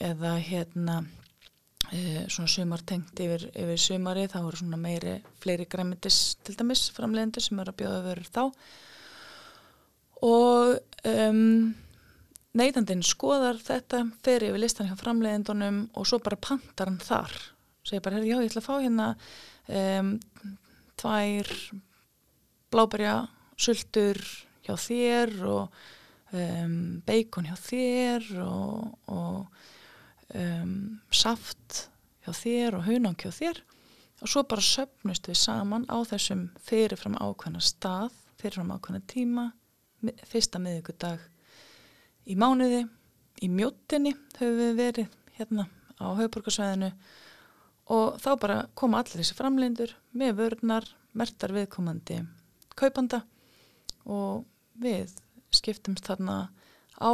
eða hérna e, svona sumartengt yfir, yfir sumari þá eru svona meiri fleiri græmitis til dæmis framleiðendur sem eru að bjóða vörur þá. Og um, neytandinn skoðar þetta fer yfir listan hjá framleiðendunum og svo bara pantar hann þar. Segir bara, já ég ætla að fá hérna um, tvær bláberja sultur hjá þér og um, beikon hjá þér og, og um, saft hjá þér og hunang hjá þér. Og svo bara söpnust við saman á þessum fyrirfram ákveðna stað, fyrirfram ákveðna tíma fyrsta miðugudag í mánuði, í mjóttinni höfum við verið hérna á höfuborgarsvæðinu og þá bara koma allir þessi framleindur með vörnar, mertar viðkomandi kaupanda og við skiptumst þarna á.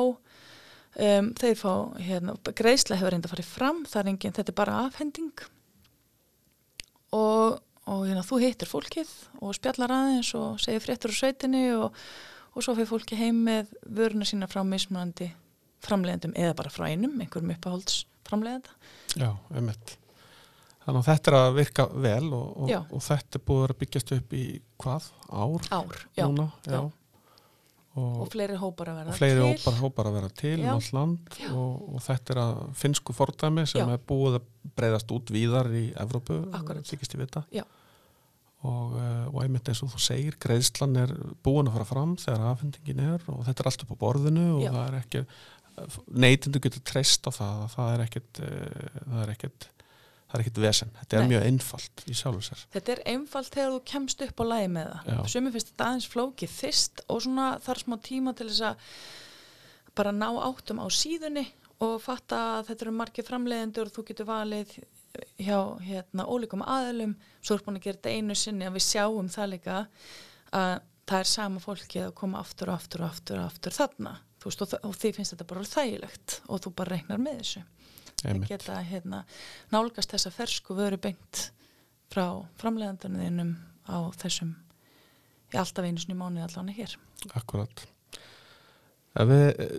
Um, þeir fá hérna, greiðslega hefur reynda fara fram það er enginn, þetta er bara afhending. Og, og hérna, þú hittir fólkið og spjallar aðeins og segir fréttur úr sveitinni og, og svo fyrir fólki heim með vöruna sína frá mismunandi framleiðendum eða bara frá einum, einhverjum uppahólds framleiðenda Já, einmitt Þannig að þetta er að virka vel og, og, og þetta er búið að byggjast upp í hvað? Ár? Ár, já. Núna, já. já. Og, og fleiri hópar að vera til. Fleiri hópar, hópar að vera til um all land og þetta er að finsku fordæmi sem já. er búið að breyðast út víðar í Evrópu, þykist ég vita. Já. Og, eh, og einmitt eins og þú segir, greiðslan er búin að fara fram þegar afhendingin er og þetta er allt upp á borðinu og það er ekki, neytindu getur treyst á það, það er ekkert, eh, það er ekkert það er ekkit vesen, þetta er Nei. mjög einfalt í sjálfur sér. Þetta er einfalt þegar þú kemst upp á lægi með það, sumið finnst þetta aðeins flókið fyrst og svona þarf smá tíma til þess að bara ná áttum á síðunni og fatta að þetta eru margir framleiðendur og þú getur valið hjá hérna ólíkum aðlum svo er búin að gera þetta einu sinni að við sjáum það líka að það er sama fólki að koma aftur og aftur og aftur og aftur þarna, veist og, og því finnst þetta bara þægilegt og þú bara regnar með þessu. Að geta hérna, nálgast þessa fersku vöru bengt frá framlegandarniðinum á þessum í alltaf einu snú mánu allan hér. Akkurat. Ef við eh,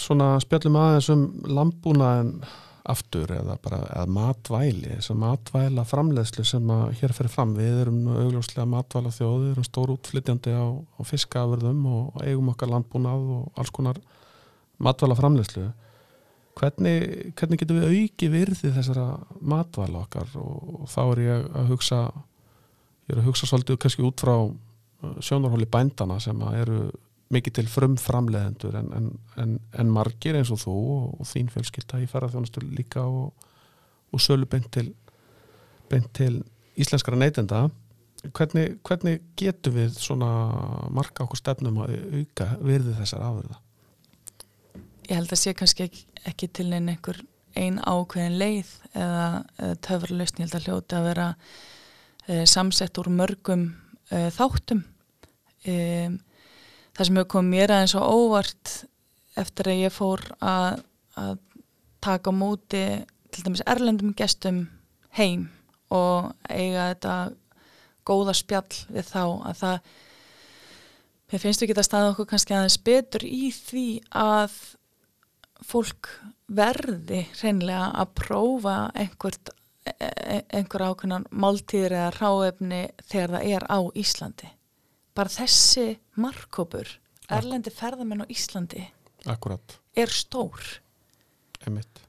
svona spjallum aðeins um lambúnaðin aftur eða bara eða matvæli þess að matvæla framleiðslu sem að hér fyrir fram. Við erum augljóslega matvæla þjóð við erum stór útflytjandi á, á fiskaförðum og eigum okkar landbúnað og alls konar matvæla framleiðslu hvernig, hvernig getum við auki virði þessara matvæla okkar? Og, og þá er ég að hugsa ég er að hugsa svolítið kannski út frá uh, sjónarhóli bændana sem eru mikið til frumframleðendur en, en, en, en margir eins og þú og, þín fjölskylda í ferðarþjónustu líka og, og sölu beint til, beint til íslenskara neytenda. Hvernig, hvernig getum við svona marka okkur stefnum að auka virði þessar afurða? Ég held að sé kannski ekki, ekki til neina einhver ein ákveðin leið eða, eða töfralust, ég held að hljóti að vera e, samsett úr mörgum e, þáttum. E, það sem hefur komið mér aðeins á óvart eftir að ég fór að, að taka á móti til dæmis erlendum gestum heim og eiga þetta góða spjall við þá að það mér finnst ekki að staða okkur kannski aðeins betur í því að fólk verði hreinlega að prófa einhvert, e, e, einhver ákveðnan máltíður eða ráefni þegar það er á Íslandi. Bara þessi markkópur, erlendi ferðamenn á Íslandi Akkurat. er stór. Emitt.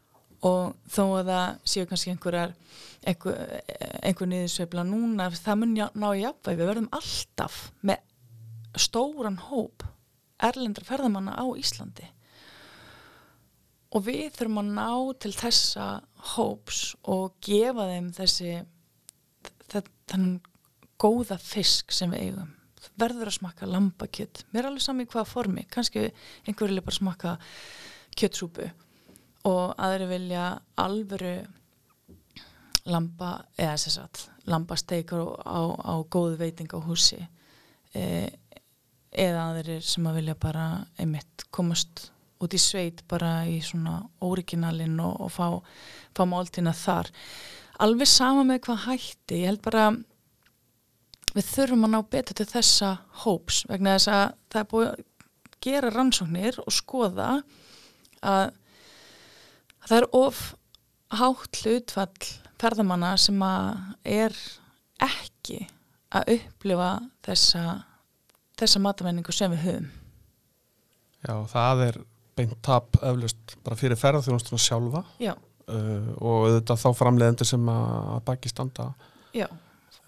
Og þó að það séu kannski einhverjar, einhver, einhver niðursveifla núna, það mun ná í jafnvæg, við verðum alltaf með stóran hóp erlendra ferðamanna á Íslandi og við þurfum að ná til þessa hóps og gefa þeim þessi þannig góða fisk sem við eigum verður að smakka lambakjött mér er alveg sami hvaða formi. Kannski einhver vilja bara smakka kjöttsúpu og aðri vilja alvöru lamba eða þess að lambasteikar á, á góðu veiting á húsi. E, eða aðrir sem að vilja bara einmitt komast út í sveit bara í svona óriginalinn og, og fá, fá máltina þar. Alveg sama með hvað hætti. Ég held bara við þurfum að ná betur til þessa hóps vegna þess að það er búið að gera rannsóknir og skoða að, að það er of hátt hlutfall ferðamanna sem að er ekki að upplifa þessa, þessa matamenningu sem við höfum. Já, það er beint tap eflust bara fyrir ferðarþjónustuna sjálfa. Já, uh, og auðvitað þá framleiðendur sem að baki standa. Já,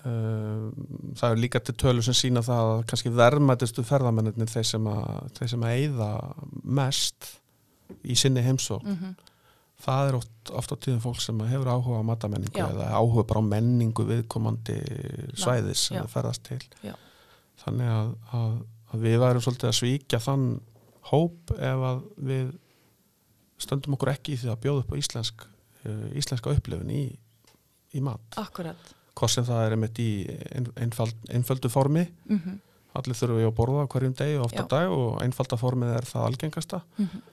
það er líka til tölu sem sína það að kannski verðmættistu ferðamennir þeir sem að, þeir sem að eyða mest í sinni heimsók mm það er oft, oft á tíðum fólk sem hefur áhuga á matamenningu Já. eða áhuga bara á menningu viðkomandi svæðis sem það ferðast til Já. þannig að, að, að við værum svolítið að svíkja þann hóp ef að við stöndum okkur ekki í því að bjóða upp á íslensk, uh, íslenska upplifun í, í mat akkurat. Hvort sem það er einmitt í einföldu formi Mm allir þurfum við að borða hverjum degi og ofta dag og einfalda formið er það algengasta -hmm.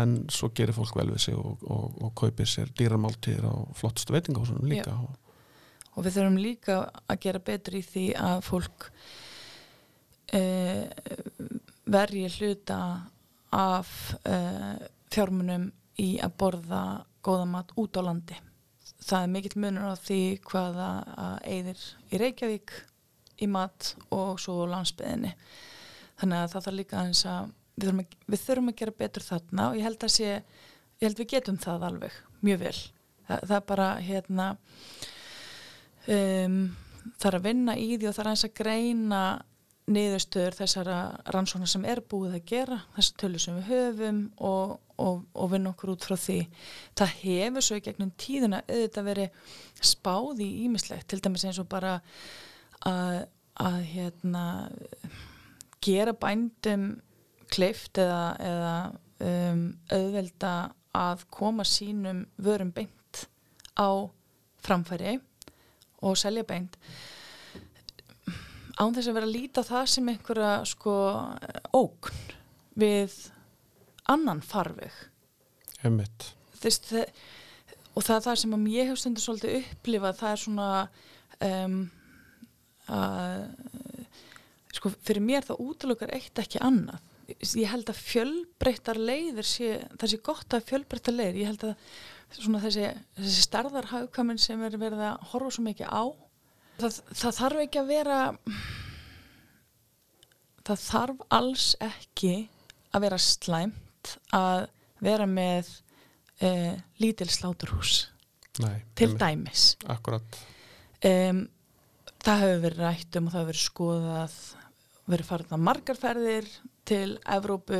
en svo gerir fólk vel við sig og, og, og kaupir sér dýramáltíðir á flottustu veitingahúsunum líka Já. og, og við þurfum líka að gera betur í því að fólk uh, verji hluta af uh, fjármunum í að borða góða mat út á landi. Það er mikill munur á því hvaða eigðir í Reykjavík í mat og svo landsbyðinni. Þannig að það þarf líka aðeins að við þurfum, að við þurfum að gera betur þarna og ég held að sé, ég held við getum það alveg mjög vel. Það, það er bara hérna um, er að vinna í því og það er aðeins að greina niðurstöður þessara rannsóknar sem er búið að gera, þessar tölur sem við höfum og, og, og vinna okkur út frá því. Það hefur svo í gegnum tíðina auðvitað verið spáð í ímislegt, til dæmis eins og bara að, að hérna, gera bændum kleift eða, eða um, auðvelda að koma sínum vörum beint á framfæri og selja beint án þess að vera að líta það sem einhverja sko ógn við annan farveg. Það, og það er það sem ég hef stundur svolítið upplifað það er svona um, að sko fyrir mér það útlökar eitt ekki annað. Ég held að fjölbreyttar leiðir sé, það sé gott að fjölbreyttar leiðir. Ég held að svona þessi, þessi starðarhagkamin sem er verið að horfa svo mikið á það, það þarf ekki að vera það þarf alls ekki að vera slæmt að vera með uh, lítil sláturhús. Nei, til dæmis. Akkurat. um, það hefur verið rætt um og það hefur verið skoðað verið farið á margarferðir til Evrópu,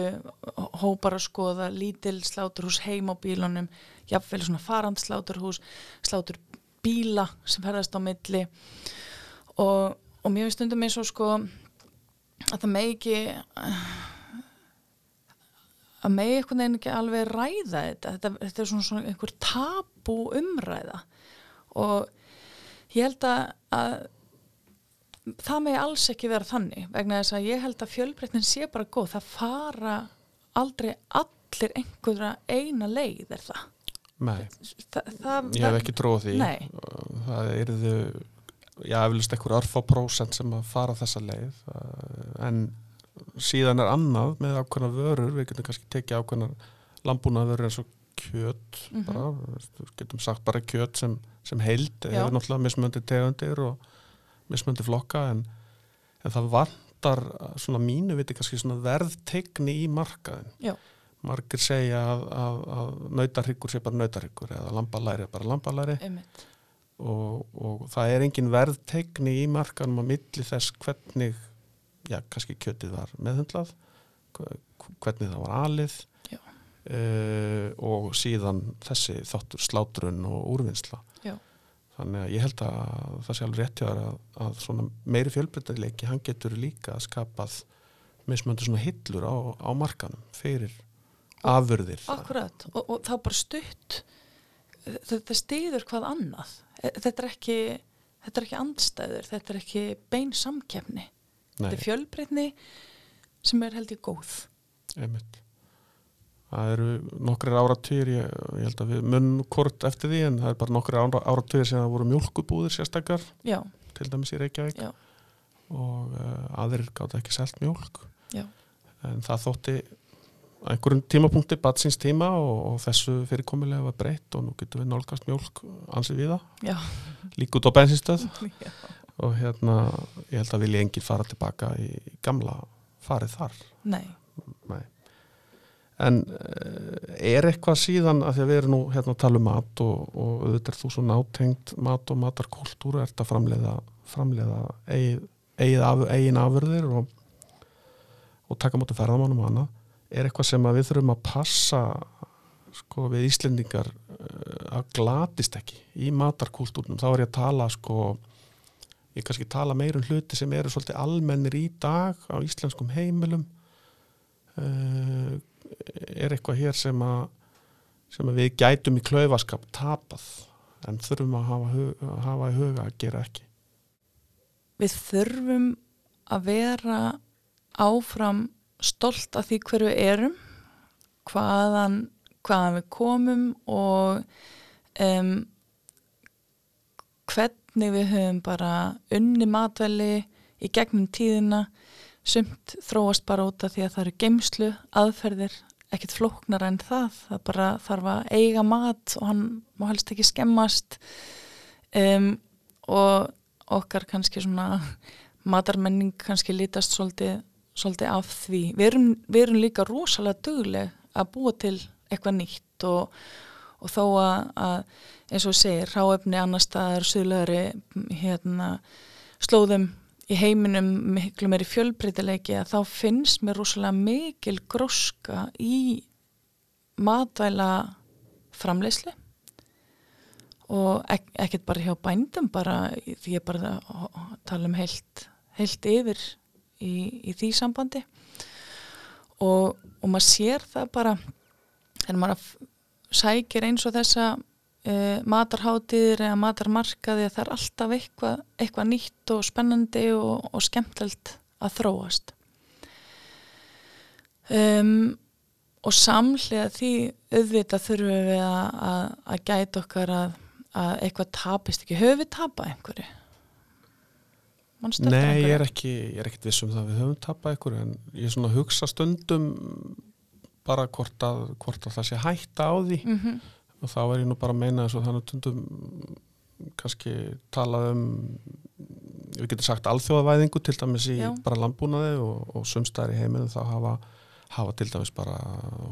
hópar að skoða lítil sláturhús heim á bílunum, jafnvel svona farand sláturhús, slátur bíla sem ferðast á milli. Og, og mér finnst stundum eins og sko að það megi ekki að megi einhvern veginn ekki alveg ræða þetta. Þetta, þetta er svona, svona einhver tabu umræða. Og ég held að, að það megi alls ekki vera þannig vegna þess að ég held að fjölbreytnin sé bara góð, það fara aldrei allir einhverja eina leið er það, Nei, það, ég hef ekki tróð því. Nei. Það er þau, já, eflust ekkur örfá prósent sem að fara þessa leið. En síðan er annað með ákveðna vörur, við getum kannski tekið ákveðna lambúna vörur eins og kjöt, Mhm. bara, við getum sagt bara kjöt sem, sem heild, hefur náttúrulega mismöndi tegundir og mismöndi flokka, en, en það vantar svona mínu viti kannski svona verðtegni í markaðin. Já. Margir segja að, að, að nautarhyggur sé bara nautarhyggur eða lambalæri er bara lambalæri og, og það er engin verðtegni í markanum á milli þess hvernig, já, kannski kjötið var meðhundlað, hve- hvernig það var alið uh, og síðan þessi þáttur slátrun og úrvinnsla. Já. þannig að ég held að það sé alveg rétt hjá þér að, að svona meiri fjölbreytileiki hann getur líka skapað mismöndu svona hillur á, á markanum fyrir afurðir. Akkurat, og, og þá bara stutt þetta stýður hvað annað. E- þetta er ekki þetta er ekki andstæður, þetta er ekki bein samkefni, þetta er fjölbreytni sem er held ég góð. Einmitt. Það eru nokkrir áratýr, ég, ég held að við munum kort eftir því en það er bara nokkrir áratýr sem það voru mjölkubúðir sérstakar Já, til dæmis í Reykjavík. Já. og uh, aðrir gátt ekki selt mjölk Já. en það þótti einhverjum tímapunkti batsins tíma og, og þessu fyrirkomulega var breytt og nú getum við nálgast mjölk ansið við það, líka út á bensinstöð og hérna ég held að vilja enginn fara tilbaka í gamla farið þar. Nei, Nei. En uh, er eitthvað síðan að því að við erum nú hérna að tala um mat og, og auðvitað er þú svo nátengt mat og matarkultúru, ert að framleiða, framleiða af, eigin afurðir og, og taka mútið ferðamannum og annað. Er eitthvað sem við þurfum að passa sko við Íslendingar uh, að glatist ekki í matarkultúrnum. Þá er ég að tala sko, ég kannski tala meir um hluti sem eru svolítið almennir í dag á íslenskum heimilum. Uh, er eitthvað hér sem að, sem að við gætum í klaufaskap tapað en þurfum að hafa, að hafa í huga að gera ekki. við þurfum að vera áfram stolt af því hverju við erum hvaðan, hvaðan við komum og um, hvernig við höfum bara unni matvæli í gegnum tíðina. Sumt þróast bara út af því að það eru geimslu aðferðir, ekkert flóknar en það, það bara þarf að eiga mat og hann má helst ekki skemmast. Um, og okkar kannski svona matarmenning kannski lítast svolítið, svolítið af því. Við erum, við erum líka rosalega dugleg að búa til eitthvað nýtt og, og þó að, að eins og segir, ráefni annar staðar, suðlegari hérna, slóðum í heiminum miklu meiri fjölbreytileiki að þá finnst mér rosalega mikil gróska í matvæla framleyslu og ek ekkert bara hjá bændum bara því ég bara tala um heilt, heilt yfir í, í því sambandi. Og, og maður sér það bara þegar maður sækir eins og þessa uh, matarhátíðir eða matarmarkaði það er alltaf eitthvað, eitthvað nýtt og spennandi og, og skemmtilegt að þróast. Um, og samlega því auðvitað þurfum við að, að, að gæta okkar að, að eitthvað tapist ekki. Höfum við tapað einhverju Manstu Nei, ég er ekki, ég er ekkit viss um það að við höfum tapað ykkur en ég er svona að hugsa stundum bara hvort að, hvort að það sé hætta á því Mhm, og þá er ég nú bara að meina þess að þannig stundum kannski talað um við getum sagt alþjóðavæðingu til dæmis í Já. bara landbúnaði og, og sumstæðar í heiminum þá hafa, hafa til dæmis bara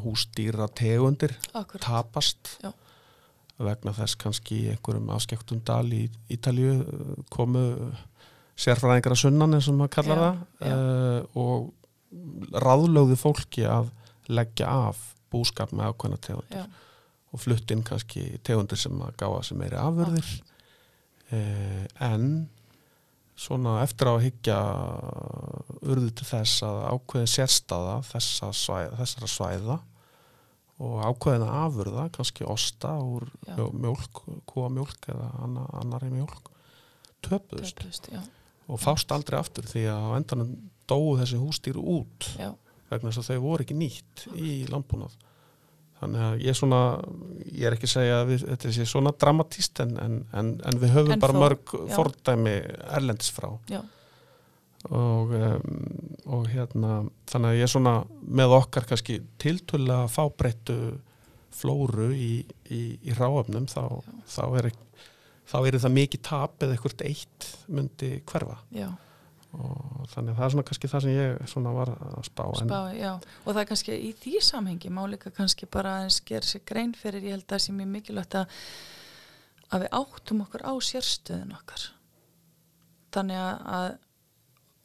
húsdýra tegundir akkurat. tapast Já. vegna þess kannski einhverjum afskektum dal í Ítalju uh, komu sérfræðingar að sunnan eins og maður kallar Já, það uh, og ráðlögðu fólki að leggja af búskap með ákveðna tegundir Já, og flutt inn kannski tegundir sem að gáða sem meiri afurðir. Uh, en svona eftir á að hyggja urðu til þess að ákveðin sérstaða þessa svæða, þessara svæða og ákveðina afurða, kannski osta úr Já. mjólk, kúamjólk eða anna, annari mjólk töpuðust. Töpuðust, já, og fást aldrei aftur því að á endanum dóu þessi hústýr út já, vegna þess að þau voru ekki nýtt í landbúnað. Þannig að ég er svona ég er ekki að segja að við, þetta sé svona dramatíst en, en, en, en við höfum bara þó, mörg já. fordæmi erlendis frá. Og, um, og hérna þannig að ég er svona með okkar kannski tiltölulega fábreyttu flóru í, í, í ráöfnum þá, þá er ekki þá er það mikið tap eða eitthvað eitt myndi hverfa. Já, og þannig að það er svona kannski það sem ég var að spá spá, og það er kannski í því samhengi má líka kannski bara aðeins gera sér grein fyrir ég held að það sé mjög mikilvægt að að við áttum okkur á sérstöðun okkar. Þannig að, að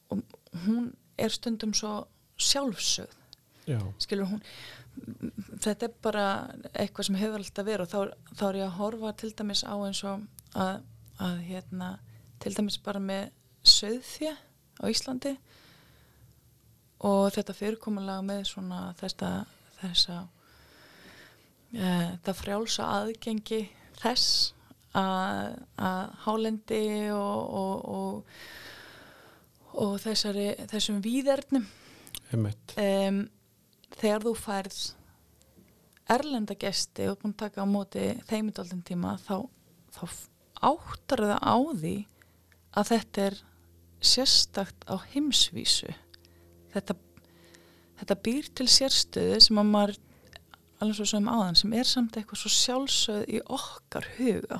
og hún er stundum svo sjálfsögð. Já, skilur hún þetta er bara eitthvað sem hefur alltaf verið og þá, þá er ég að horfa til dæmis á eins og að, að hérna til dæmis bara með söðfjö á Íslandi og þetta fyrirkomulega með svona þetta þessa e, þetta frjálsa aðgengi þess að, að hálendi og, og, og, og þessari, þessum víðernum. Um, þegar þú færð erlenda gesti og búin að taka á móti þeimindaldin tíma þá, þá áttar það á því að þetta er sérstakt á heimsvísu? Þetta, þetta býr til sérstöðu sem að maður alveg svo sem áðan sem er samt eitthvað svo sjálfsögð í okkar huga.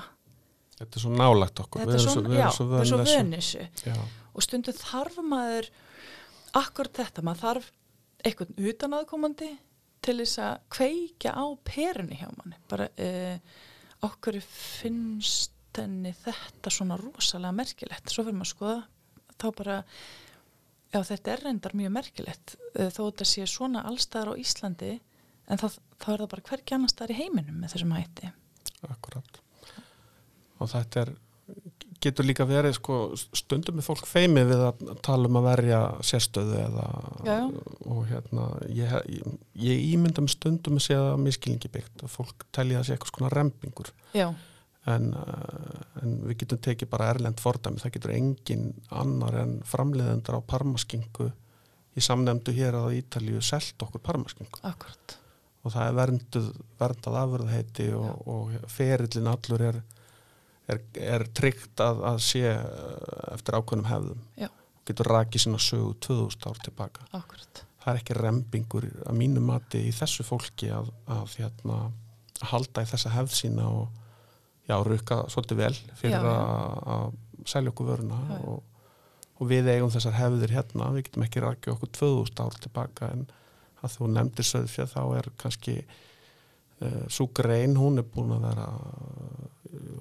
Þetta er svo nálagt okkur. Þetta er svo, já, við erum svo vönissu og stundu þarf maður akkur þetta, maður þarf eitthvað utanaðkomandi til þess að kveikja á perunni hjá manni. Bara uh, okkur finnst henni þetta svona rosalega merkilegt. Svo fyrir maður að skoða þá bara já þetta er reyndar mjög merkilegt uh, þó þetta sé svona allstæðar á Íslandi en þá, þá er það bara hvergi annar staðar í heiminum með þessum hætti. Akkurat. Og þetta er getur líka verið sko, stundum með fólk feimi við að tala um að verja sérstöðu eða já, já. og hérna ég, ég, ég ímynda með stundum að segja miskilningi byggt að fólk telja að sé eitthvað svona rempingur en, uh, en við getum tekið bara erlend fordæmi, það getur engin annar en framleiðendur á parmaskingu í samnefndu hér að Ítalíu selt okkur parmaskingu Akkurat. og það er verndað, verndað afurðheiti og, og ferillin allur er er, er tryggt að, að sé eh, eftir ákveðnum hefðum Já. og getur rakið sína sögu 2000 ár tilbaka Akkurat. það er ekki rempingur að mínu mati í þessu fólki að, að, hérna, að halda í þessa hefð sína og já, rukka svolítið vel fyrir að selja okkur vöruna og, og við eigum þessar hefðir hérna, við getum ekki rakið okkur 2000 ár tilbaka en að þú nefndir söðfjörð þá er kannski uh, eh, svo grein, hún er búin að vera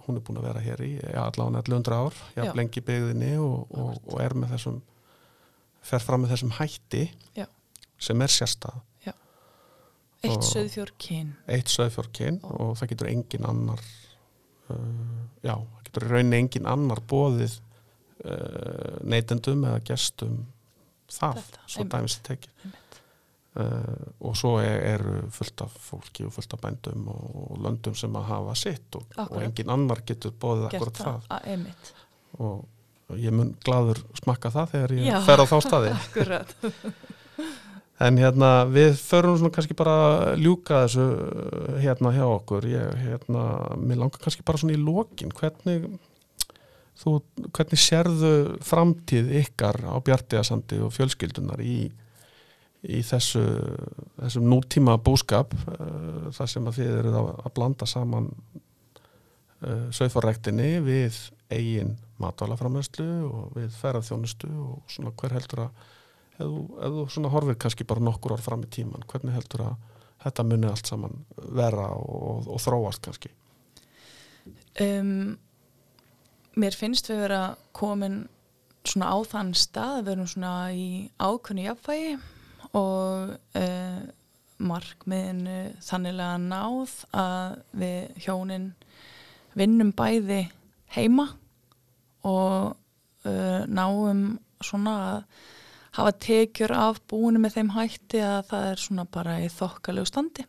hún er búin að vera hér í allavega 1100 ár, jafn lengi byggðinni og, og, og er með þessum fer fram með þessum hætti Já. sem er sérstað. Já. Eitt söðfjórkinn Eitt söðfjórkinn og, og það getur engin annar já, það getur raunin engin annar bóðið uh, neytendum eða gestum það, Þetta, svo dæmis tekið. Uh, og svo eru er fullt af fólki og fullt af bændum og löndum sem að hafa sitt og, og engin annar getur bóðið akkurat það, það. og, og ég mun gladur smakka það þegar ég Já. fer á þá staði en hérna við förum svona kannski bara ljúka þessu uh, hérna hjá okkur. Ég, hérna, mér langar kannski bara svona í lokin. Hvernig þú, hvernig sérðu framtíð ykkar á Bjartiðasandi og fjölskyldunar í í þessu, þessum nútíma búskap uh, þar sem að þið eru að, að blanda saman uh, sögfarrektinni við eigin matvælaframöðslu og við ferðarþjónustu og svona hver heldur að ef þú svona horfir kannski bara nokkur ár fram í tíman, hvernig heldur að þetta muni allt saman vera og, og þróast kannski? Um, Mér finnst við vera komin svona á þann stað, við erum svona í ákunni jafnvægi og uh, markmiðinu þannilega náð að við hjónin vinnum bæði heima og uh, náum svona að hafa tekjur af búinu með þeim hætti að það er svona bara í þokkalegu standi.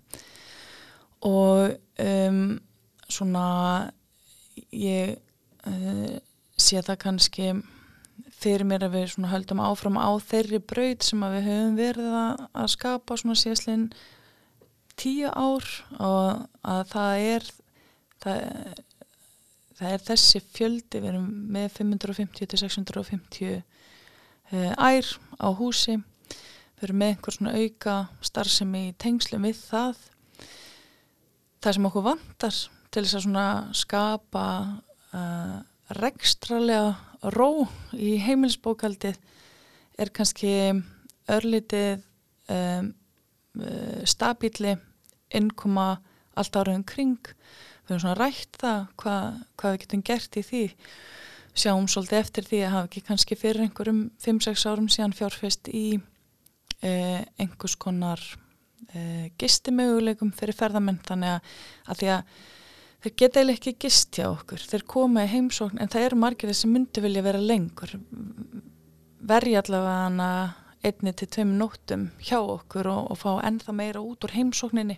Og um, svona ég uh, sé það kannski fyrir mér að við höldum áfram á þeirri braud sem við höfum verið að skapa svona síðastlinn tíu ár og að það er það, það er þessi fjöldi við erum með 550 til 650 uh, ær á húsi við erum með einhver svona auka starfsemi í tengslum við það. Það sem okkur vantar til þess að svona skapa uh, rekstralega ró í heimilsbókaldið er kannski örlitið um, uh, stabíli innkoma allt áraðum kring. Við erum svona rætt það hvað, hvað við getum gert í því sjáum svolítið eftir því að hafa ekki kannski fyrir einhverjum 5-6 árum síðan fjárfest í uh, einhvers konar uh, gistimöguleikum fyrir ferðamenn. Þannig að, að því að þeir geta eiginlega ekki gist hjá okkur. Þeir koma í heimsókn en það eru margir sem myndi vilja vera lengur. Verja allavega hana einni til tveim nóttum hjá okkur og, og fá ennþa meira út úr heimsókninni.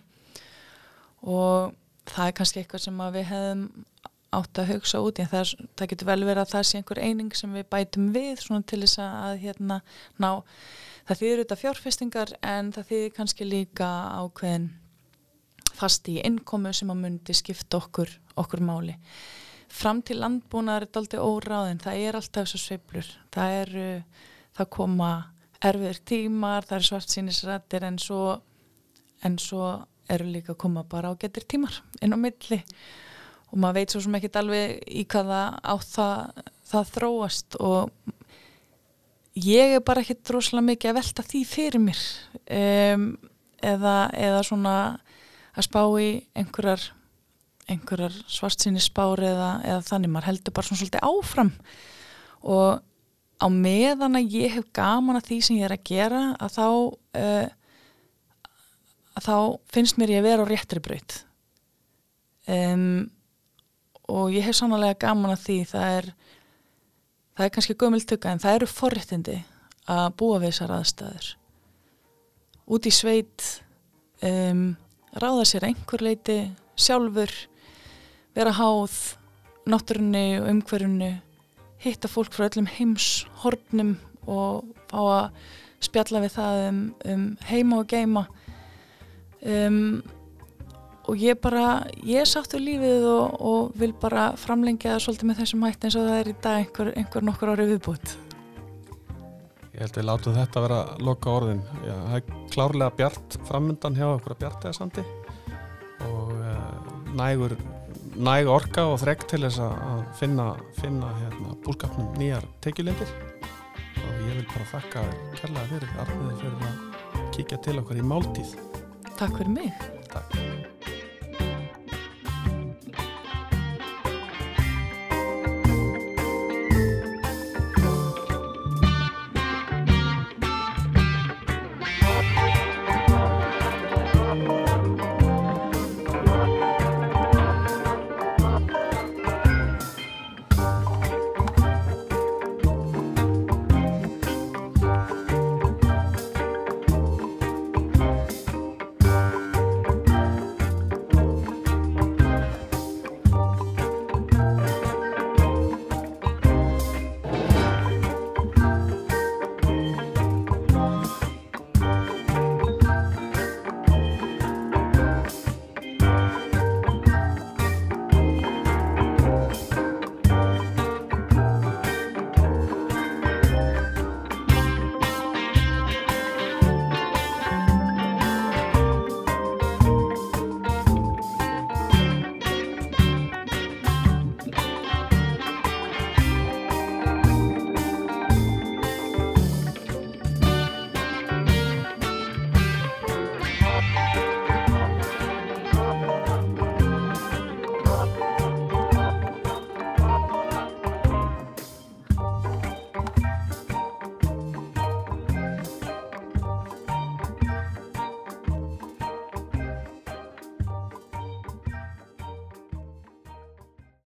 Og það er kannski eitthvað sem við hefðum átt að hugsa út en það, það getur vel verið að það sé einhver eining sem við bætum við svona til þess að hérna ná það þýðir auðvitað fjárfestingar en það þýðir kannski líka ákveðin fast í innkomu sem að myndi skipta okkur, okkur máli. Fram til landbúnaðar er þetta aldrei óráðin, það er alltaf þessu sveiblur, það er það koma erfiður tímar, það er svart sínisrættir en svo, en svo eru líka að koma bara á getur tímar inn á milli og maður veit svo sem ekki alveg í hvaða á það, það þróast. Og ég er bara ekki droslega mikið að velta því fyrir mér. Um, eða, eða svona að spá í einhverjar, einhverjar svartsýni spári eða, eða þannig. Maður heldur bara svona svolítið áfram. Og á meðan að ég hef gaman að því sem ég er að gera að þá uh, að þá finnst mér ég að vera á réttri breyt um, og ég hef sannlega gaman að því það er það er kannski gömultöka en það eru forréttindi að búa við þessar aðstæður. Út í sveit um, ráða sér einhver leiti sjálfur vera háð náttúrunni og umhverjunni hitta fólk frá öllum heims hornum og fá að spjalla við það um, um heima og geima um, og ég bara ég sáttu lífið og, og vil bara framlengja það svolítið með þessum hætti eins og það er í dag einhver, einhver nokkur ári viðbútt Ég held að við látum þetta vera loka orðin. Já, það er klárlega bjart framundan hjá okkur að bjartega sandi og uh, nægur, næg orka og þrekt til þess að finna, finna hérna, búskapnum nýjar tekjulindir og ég vil bara þakka kærlega fyrir armiði fyrir að kíkja til okkar í máltíð. Takk fyrir mig. Takk.